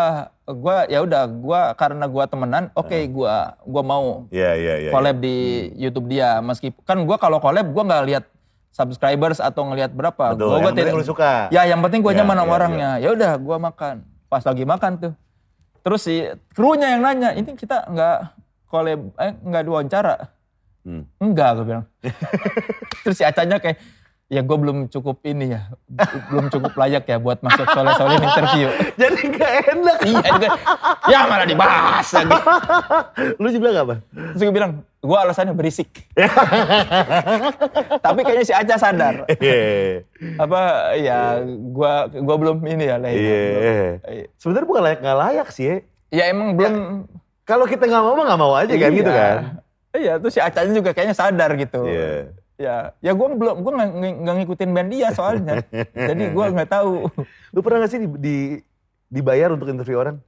gua ya udah gua karena gua temenan, oke gua gua mau Iya, iya, iya. collab di YouTube dia meskipun kan gua kalau collab gua nggak lihat subscribers atau ngelihat berapa. Betul, Gua, yang gua penting tidak- lu suka. Ya, yang penting gue Ya, nyaman sama ya, orangnya. Ya udah, gue makan. Pas lagi makan tuh. Terus si krunya yang nanya, ini kita nggak collab, eh nggak diwawancara. Hmm. Enggak, gue bilang. Terus si acanya kayak, ya gue belum cukup ini ya, belum cukup layak ya buat masuk soleh-soleh interview. Jadi nggak enak. iya, juga, ya malah dibahas lagi. Lu juga nggak apa? Terus gue bilang, gue alasannya berisik. Tapi kayaknya si Aca sadar. Iya. Apa, ya gue gua belum ini ya. Leh, Iya. belum. Sebenarnya bukan layak nggak layak sih. ya. Ya emang belum Kalau kita nggak mau mah nggak mau aja kan gitu Iya. kan. Iya, terus si Acanya juga kayaknya sadar gitu. Iya. Ya, ya gue belum, gue nggak ngikutin band dia soalnya. Jadi gue nggak tahu. Lu pernah nggak sih di, di- dibayar untuk interview orang?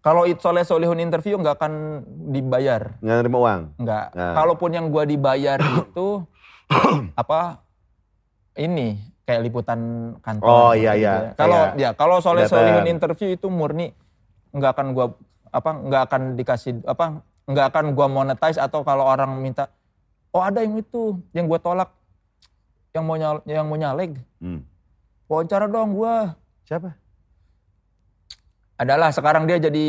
Kalau It Soleh Solihun interview nggak akan dibayar, Nggak nerima uang? nggak. Nah. Kalaupun yang gue dibayar itu apa? Ini kayak liputan kantor. Oh, iya, gitu iya. ya. Kalau Kayak ya kalau Soleh. Solihun interview itu murni nggak akan gue apa nggak akan dikasih apa nggak akan gua monetize atau kalau orang minta oh ada yang itu yang gue tolak yang mau nyal, yang mau nyaleg Hmm. wawancara dong gua Siapa? adalah sekarang dia jadi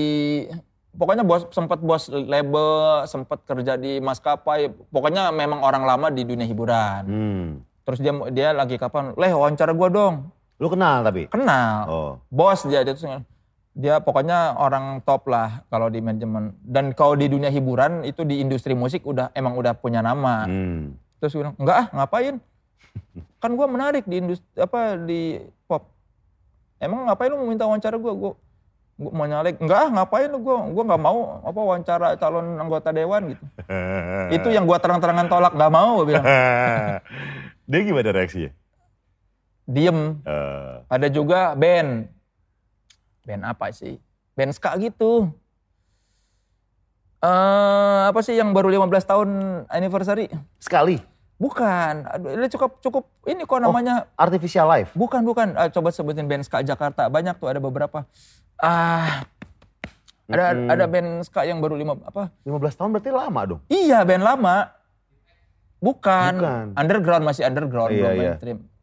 pokoknya bos sempat bos label sempat kerja di maskapai pokoknya memang orang lama di dunia hiburan Hmm. terus dia dia lagi kapan leh wawancara gua dong Lu kenal tapi? kenal Oh. bos dia dia tuh dia pokoknya orang top lah kalau di manajemen. Dan kalau di dunia hiburan itu di industri musik udah emang udah punya nama. Hmm. terus gue bilang enggak ah ngapain? Kan gua menarik di industri apa di pop. Emang ngapain lu mau minta wawancara gua? Gua, gua mau nyalek enggak ah ngapain lu? Gua gua nggak mau apa wawancara calon anggota dewan gitu. Itu yang gua terang-terangan tolak nggak mau gua bilang. Dia gimana reaksinya? diem. Eh, ada juga band band apa sih band ska gitu eh apa sih yang baru 15 tahun anniversary sekali. bukan ini cukup cukup ini kok namanya Artificial life. Bukan, bukan. Ah, coba sebutin band ska Jakarta. Banyak tuh, ada beberapa. Ah, ada Mm-mm. ada band ska yang baru lima apa? 15 tahun berarti lama dong. Iya, band lama. Bukan. Bukan. Underground masih underground, Iya, belum iya.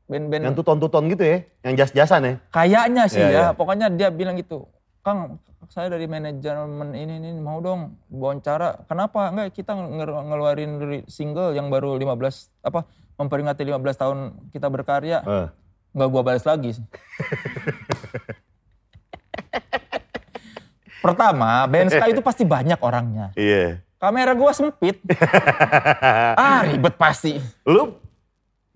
Band-band Yang tuton-tuton gitu ya. Yang jas-jasan ya. kayaknya sih Iya, ya. iya. Pokoknya dia bilang gitu. Kang, saya dari manajemen ini, ini mau dong wawancara. Kenapa? Enggak, kita nge- ngeluarin ri- single yang baru 15 apa memperingati 15 tahun kita berkarya. Eh. nggak gua balas lagi. sih. Pertama, band ska itu pasti banyak orangnya. Iya. Kamera gua sempit. ah, ribet pasti. Lu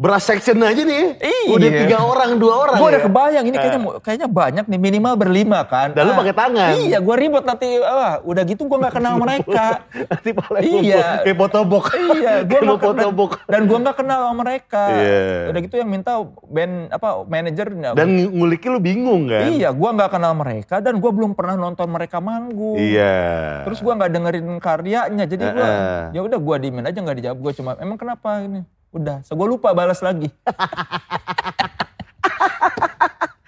beras section aja nih. Iya. Udah tiga orang, dua orang Gua udah ya. kebayang ini kayaknya kayaknya banyak nih minimal berlima kan. Dan lu Ah, pakai tangan. Iya, gua ribet nanti. Ah, udah gitu gua nggak kenal mereka. Nanti paling Iya. Kayak fotobok. iya, gua Kayak nggak kenal. fotobok. Dan gua nggak kenal sama mereka. Iya. Udah gitu yang minta band apa manajernya. Dan nguliknya lu bingung kan? Iya, gua nggak kenal mereka dan gua belum pernah nonton mereka manggung. Iya. Terus gua nggak dengerin karyanya, jadi gua Heeh. ya udah gua diemin aja nggak dijawab. Gua cuma emang kenapa ini? Udah, so gua lupa balas lagi.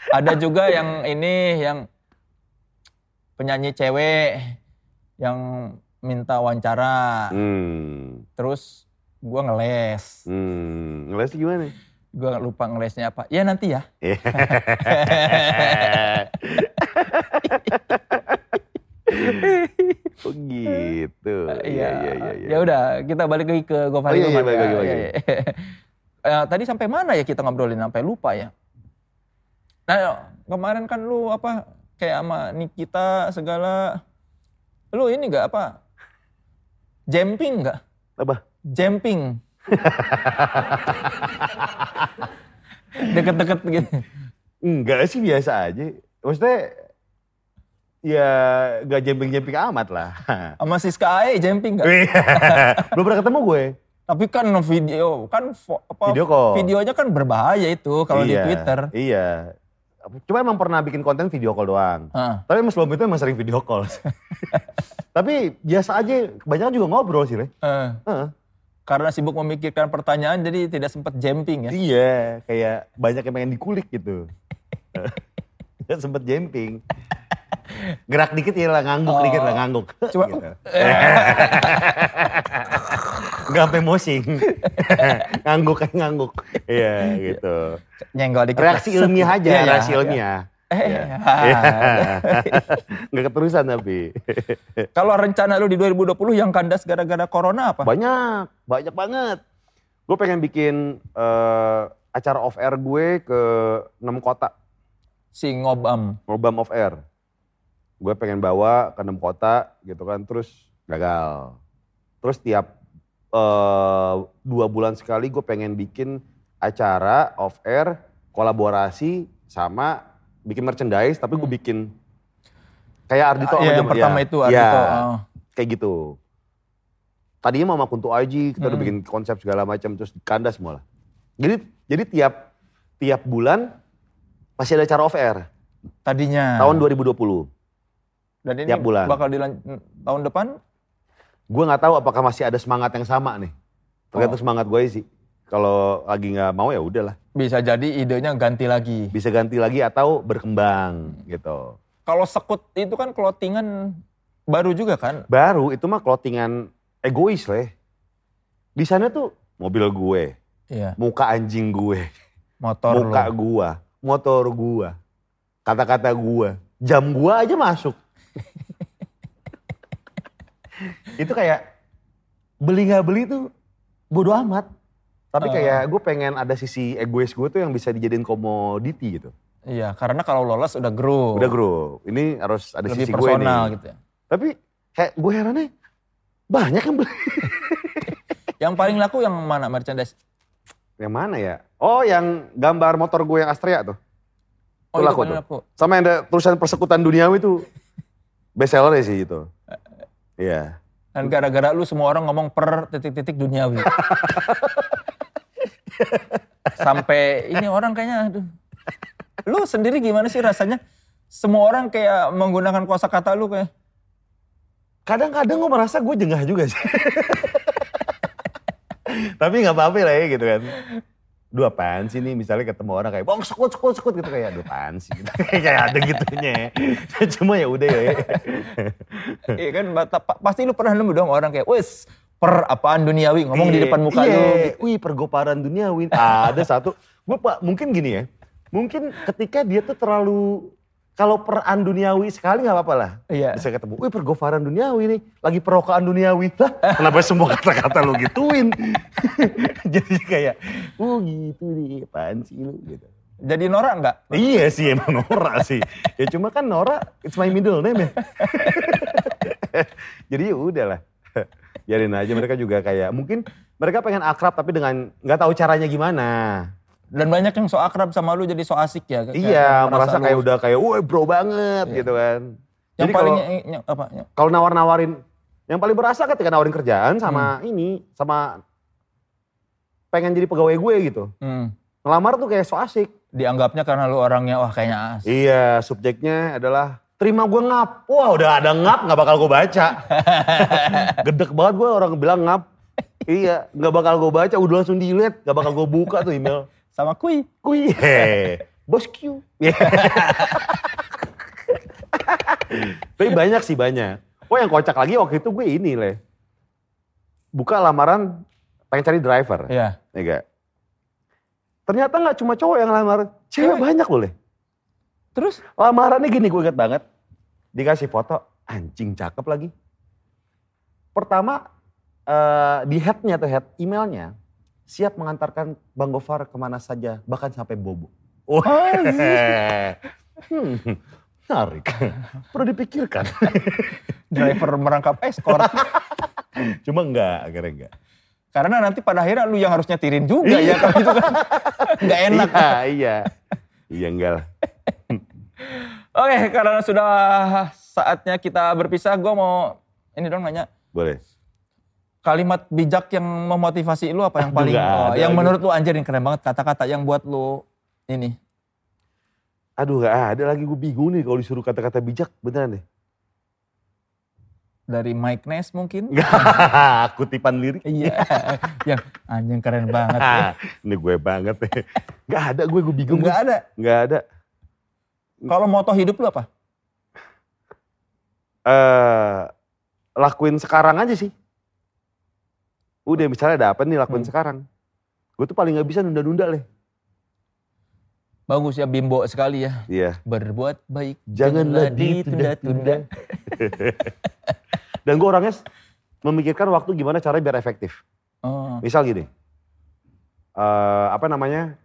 Ada juga yang ini yang penyanyi cewek yang minta wawancara, Hmm. terus gua ngeles. Hmm. Ngeles gimana? Gua lupa ngelesnya apa. Ya nanti ya. oh gitu. Iya, iya, iya. iya. Ya udah, kita balik lagi ke Gofar Oh, iya, iya, Hilman balik ya. lagi, balik Iya, iya. Eh, tadi sampai mana ya kita ngobrolin sampai lupa ya? Nah, kemarin kan lu apa kayak sama Nikita segala Lu ini nggak apa? Jumping nggak? Apa? Jumping. Deket-deket gitu. Enggak sih biasa aja. Maksudnya ya gak jemping-jemping amat lah. Sama Siska Ae jumping nggak? Belum pernah ketemu gue. Tapi kan video, kan apa, Video call. videonya kan berbahaya itu kalau di Iya, Twitter. Iya. Cuma emang pernah bikin konten video call doang. Hah. Tapi emang sebelum itu emang sering video call. Tapi biasa aja, kebanyakan juga ngobrol sih. Eh, Heeh. karena sibuk memikirkan pertanyaan jadi tidak sempat jumping ya. Iya, kayak banyak yang pengen dikulik gitu. Gak sempet jumping. Gerak dikit ya lah ngangguk, Oh. dikit lah ngangguk. Cuma- Gitu. Gak sampai mosing. ngangguk kayak ngangguk. Iya gitu. Nyenggol dikit. Reaksi ilmiah aja, Iya, iya, reaksi iya. ilmiah. Eh, Iya. iya. Gak keterusan tapi. Kalau rencana lu di 2020 yang kandas gara-gara corona apa? Banyak, banyak banget. Gue pengen bikin eh, acara off air gue ke 6 kota. Si ngobam. Ngobam off air. Gue pengen bawa ke 6 kota gitu kan, terus gagal. Terus tiap eh, dua bulan sekali gue pengen bikin acara off air kolaborasi sama bikin merchandise, tapi gue bikin kayak Ardito. Iya, sama yang pertama ya, itu ya, Ardito. Oh. kayak gitu. Tadinya mau sama Kunto Aji, kita udah Hmm. bikin konsep segala macam terus kandas semua lah. Jadi jadi tiap tiap bulan pasti ada acara off air Tadinya. tahun 2020. Dan ini tiap bulan. bakal dilan tahun depan Gue nggak tahu apakah masih ada semangat yang sama nih. Tergantung Oh. semangat gue sih. Kalau lagi nggak mau ya udahlah. bisa jadi idenya ganti lagi. Bisa ganti lagi atau berkembang gitu. Kalau sekut itu kan clothingan baru juga kan? Baru itu mah clothingan egois lah. Di sana tuh mobil gue, Iya, muka anjing gue, motor muka lo. gua, motor gua, kata-kata gua, jam gua aja masuk. itu kayak beli nggak beli tuh bodo amat. Tapi kayak gue pengen ada sisi egois gue tuh yang bisa dijadiin komoditi gitu. Iya, karena kalau lolos udah grow. Udah bro, ini harus ada lebih sisi gue personal nih. gitu ya. Tapi kayak gue herannya banyak yang beli. Yang paling laku yang mana merchandise? Yang mana ya? Oh yang gambar motor gue yang Astrea tuh. Oh, Itu laku tuh. laku. Sama yang ada tulisan persekutan duniawi tuh best seller sih itu. Iya. Dan gara-gara lu semua orang ngomong per titik-titik duniawi. Sampai ini orang kayaknya aduh. Lu sendiri gimana sih rasanya? Semua orang kayak menggunakan kosakata lu kayak Kadang-kadang gue merasa gue jengah juga sih. Tapi nggak apa-apa lah ya gitu kan. Dua apaan sih nih misalnya ketemu orang kayak bang sekut sekut sekut gitu kayak dua apaan sih gitu. kayak ada gitunya. Cuma ya udah ya. Iya kan pasti lu pernah nemu dong orang kayak wes per apaan duniawi ngomong di Iya, depan muka iya. lu. gitu. Wih pergoparan duniawi. Ada satu. Gue pak mungkin gini ya. Mungkin ketika dia tuh terlalu kalau peran duniawi sekali nggak apa-apa lah. Iya. Bisa ketemu, wih pergofaran duniawi nih, lagi perokaan duniawi. Lah, kenapa semua kata-kata lu gituin? Jadi kayak, oh gitu nih, apaan sih lu gitu. Jadi norak nggak? Iya sih emang Nora sih. Ya cuma kan Nora, it's my middle name ya. Jadi ya udahlah. Biarin aja mereka juga kayak, mungkin mereka pengen akrab tapi dengan nggak tahu caranya gimana. Dan banyak yang so akrab sama lu jadi so asik ya. kayak iya, merasa merasa lu- kayak udah kayak, wah bro banget Iya. gitu kan. Yang Jadi paling kalau- apa? yang- kalau nawar-nawarin yang paling berasa ketika nawarin kerjaan sama Hmm. ini sama pengen jadi pegawai gue gitu hmm, ngelamar tuh kayak so asik dianggapnya karena lu orangnya wah kayaknya asik. iya subjeknya adalah terima gue ngap wah udah ada ngap nggak bakal gue baca gedek banget gue orang bilang ngap iya nggak bakal gue baca udah langsung delete nggak bakal gue buka tuh email Sama kui. kui. Bos Q. Tapi banyak sih banyak. Oh yang kocak lagi waktu itu gue ini leh buka lamaran pengen cari driver. Iya. ya gak? ternyata nggak cuma cowok yang lamar cewek Cewek. banyak loh leh Terus? Lamarannya gini gue inget banget. Dikasih foto anjing cakep lagi. Pertama eh, di headnya atau head emailnya siap mengantarkan Bang Gofar ke mana saja bahkan sampai Bobo oh Oh, iya. Hmm. Menarik. Perlu dipikirkan. Driver merangkap escort. Cuma enggak, akhirnya enggak. Karena nanti pada akhirnya lu yang harus nyetirin juga ya kalau itu kan nggak enak. Iya, iya. Iya enggak lah. Oke, karena sudah saatnya kita berpisah, gue mau ini dong nanya Boleh. Kalimat bijak yang memotivasi lu apa yang Aduh, paling oh, ada yang lagi. menurut lu anjir yang keren banget kata-kata yang buat lu ini Aduh gak ada lagi gue bingung nih kalau disuruh kata-kata bijak beneran deh. dari Mike Ness mungkin? Enggak, kutipan lirik. Iya, yang anjing keren banget. ya. Ini gue banget deh. Gak ada gue, gue bingung. Enggak ada. Gak ada. Kalau moto hidup lu apa? eh lakuin sekarang aja sih. Udah misalnya ada apa nih lakuin Hmm. sekarang. Gue tuh paling gak bisa nunda-nunda leh. Bagus ya bimbo sekali ya. Iya. Berbuat baik. Janganlah ditunda-tunda. Dan gue orangnya memikirkan waktu gimana caranya biar efektif. Oh. Misal gini, eh apa namanya?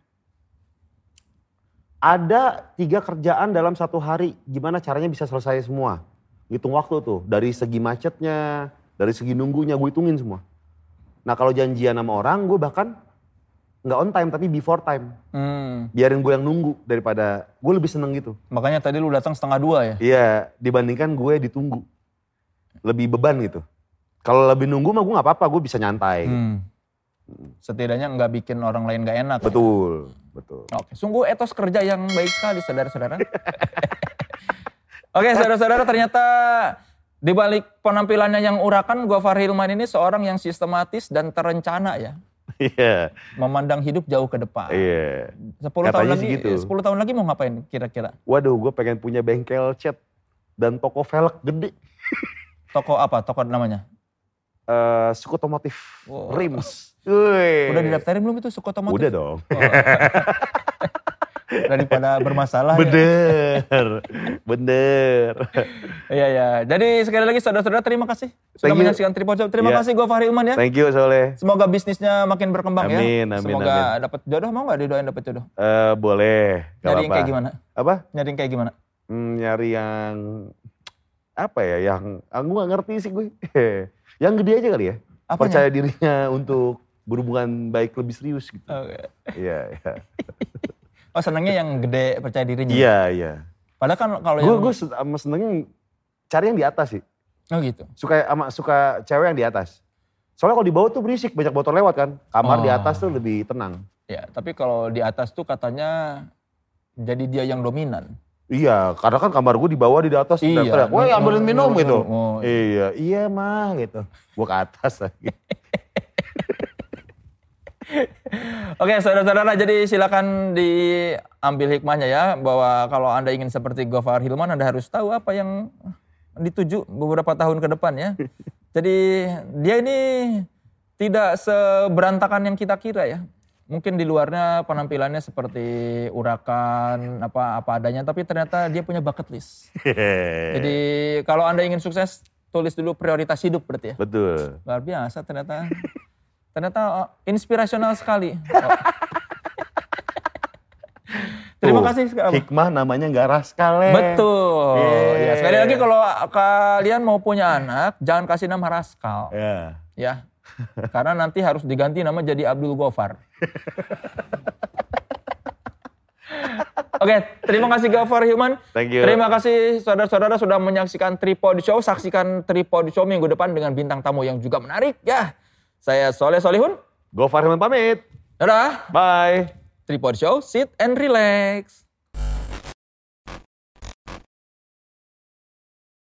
Ada tiga kerjaan dalam satu hari, gimana caranya bisa selesai semua? Hitung waktu tuh, dari segi macetnya, dari segi nunggunya, gue hitungin semua. Nah kalau janjian sama orang, gue bahkan nggak on time tapi before time. Hmm. Biarin gue yang nunggu daripada gue lebih seneng gitu. Makanya tadi lu datang setengah dua ya? Iya, dibandingkan gue ditunggu. Lebih beban gitu. Kalau lebih nunggu mah gue nggak apa-apa, gue bisa nyantai. Hmm. Setidaknya nggak bikin orang lain gak enak. Betul, betul. Oke, sungguh etos kerja yang baik sekali saudara-saudara. Oke, saudara-saudara ternyata di balik penampilannya yang urakan, Gofar Hilman ini seorang yang sistematis dan terencana ya. Iya, Memandang hidup jauh ke depan. iya. 10 tahun lagi, gitu. 10 tahun lagi mau ngapain kira-kira? Waduh, gue pengen punya bengkel cat dan toko velg gede. Toko apa? Toko namanya? Eh suku otomotif, Wow. rims. Udah didaftarin belum itu suku otomotif? Udah dong. Oh. Daripada bermasalah ya. Bener, bener. Iya, iya. Jadi sekali lagi saudara-saudara terima kasih sudah Thank menyaksikan Tripod Show. Terima Iya. kasih Gofar Hilman ya. Thank you Soleh. Semoga bisnisnya makin berkembang ya. Amin, amin, Semoga dapat jodoh. Mau nggak didoain dapat jodoh? Eh boleh. Gak Nyari yang kayak gimana? Apa? Nyari yang kayak gimana? Hmm, nyari yang apa ya? Yang aku gak ngerti sih gue. yang gede aja kali ya. Apanya? Percaya dirinya untuk berhubungan baik lebih serius gitu. Oke. Iya, iya. Oh senangnya yang gede percaya dirinya. Iya, iya. Padahal kan kalau Gue yang gue sama senengnya cari yang di atas sih. oh gitu. Suka sama suka cewek yang di atas. Soalnya kalau di bawah tuh berisik, banyak motor lewat kan. Kamar di Oh. atas tuh lebih tenang. Ya, tapi kalau di atas tuh katanya jadi dia yang dominan. Iya, karena kan kamar gue di bawah di atas. Iya. Woi ambilin minum gitu. Oh, Iya, iya mah gitu. Gue ke atas lagi. Oke, saudara-saudara, jadi silakan diambil hikmahnya ya bahwa kalau Anda ingin seperti Gofar Hilman, Anda harus tahu apa yang dituju beberapa tahun ke depan ya. Jadi dia ini tidak seberantakan yang kita kira ya. Mungkin di luarnya penampilannya seperti urakan apa apa adanya, tapi ternyata dia punya bucket list. Jadi kalau Anda ingin sukses, tulis dulu prioritas hidup berarti ya. Betul. Luar biasa ternyata. Ternyata oh, inspirasional sekali. Oh. Terima kasih sekali. Hikmah namanya nggak raskal. Le. Betul. Yeay. Ya, sekali lagi kalau kalian mau punya anak, jangan kasih nama Raskal. Ya. Ya. Karena nanti harus diganti nama jadi Abdul Gofar. Oke, terima kasih Gofar Human. Thank you. Terima kasih saudara-saudara sudah menyaksikan Tripod Show. Saksikan Tripod Show minggu depan dengan bintang tamu yang juga menarik ya. Saya Soleh Solihun. Go Farman pamit. Dadah. Bye. Tripod Show, sit and relax.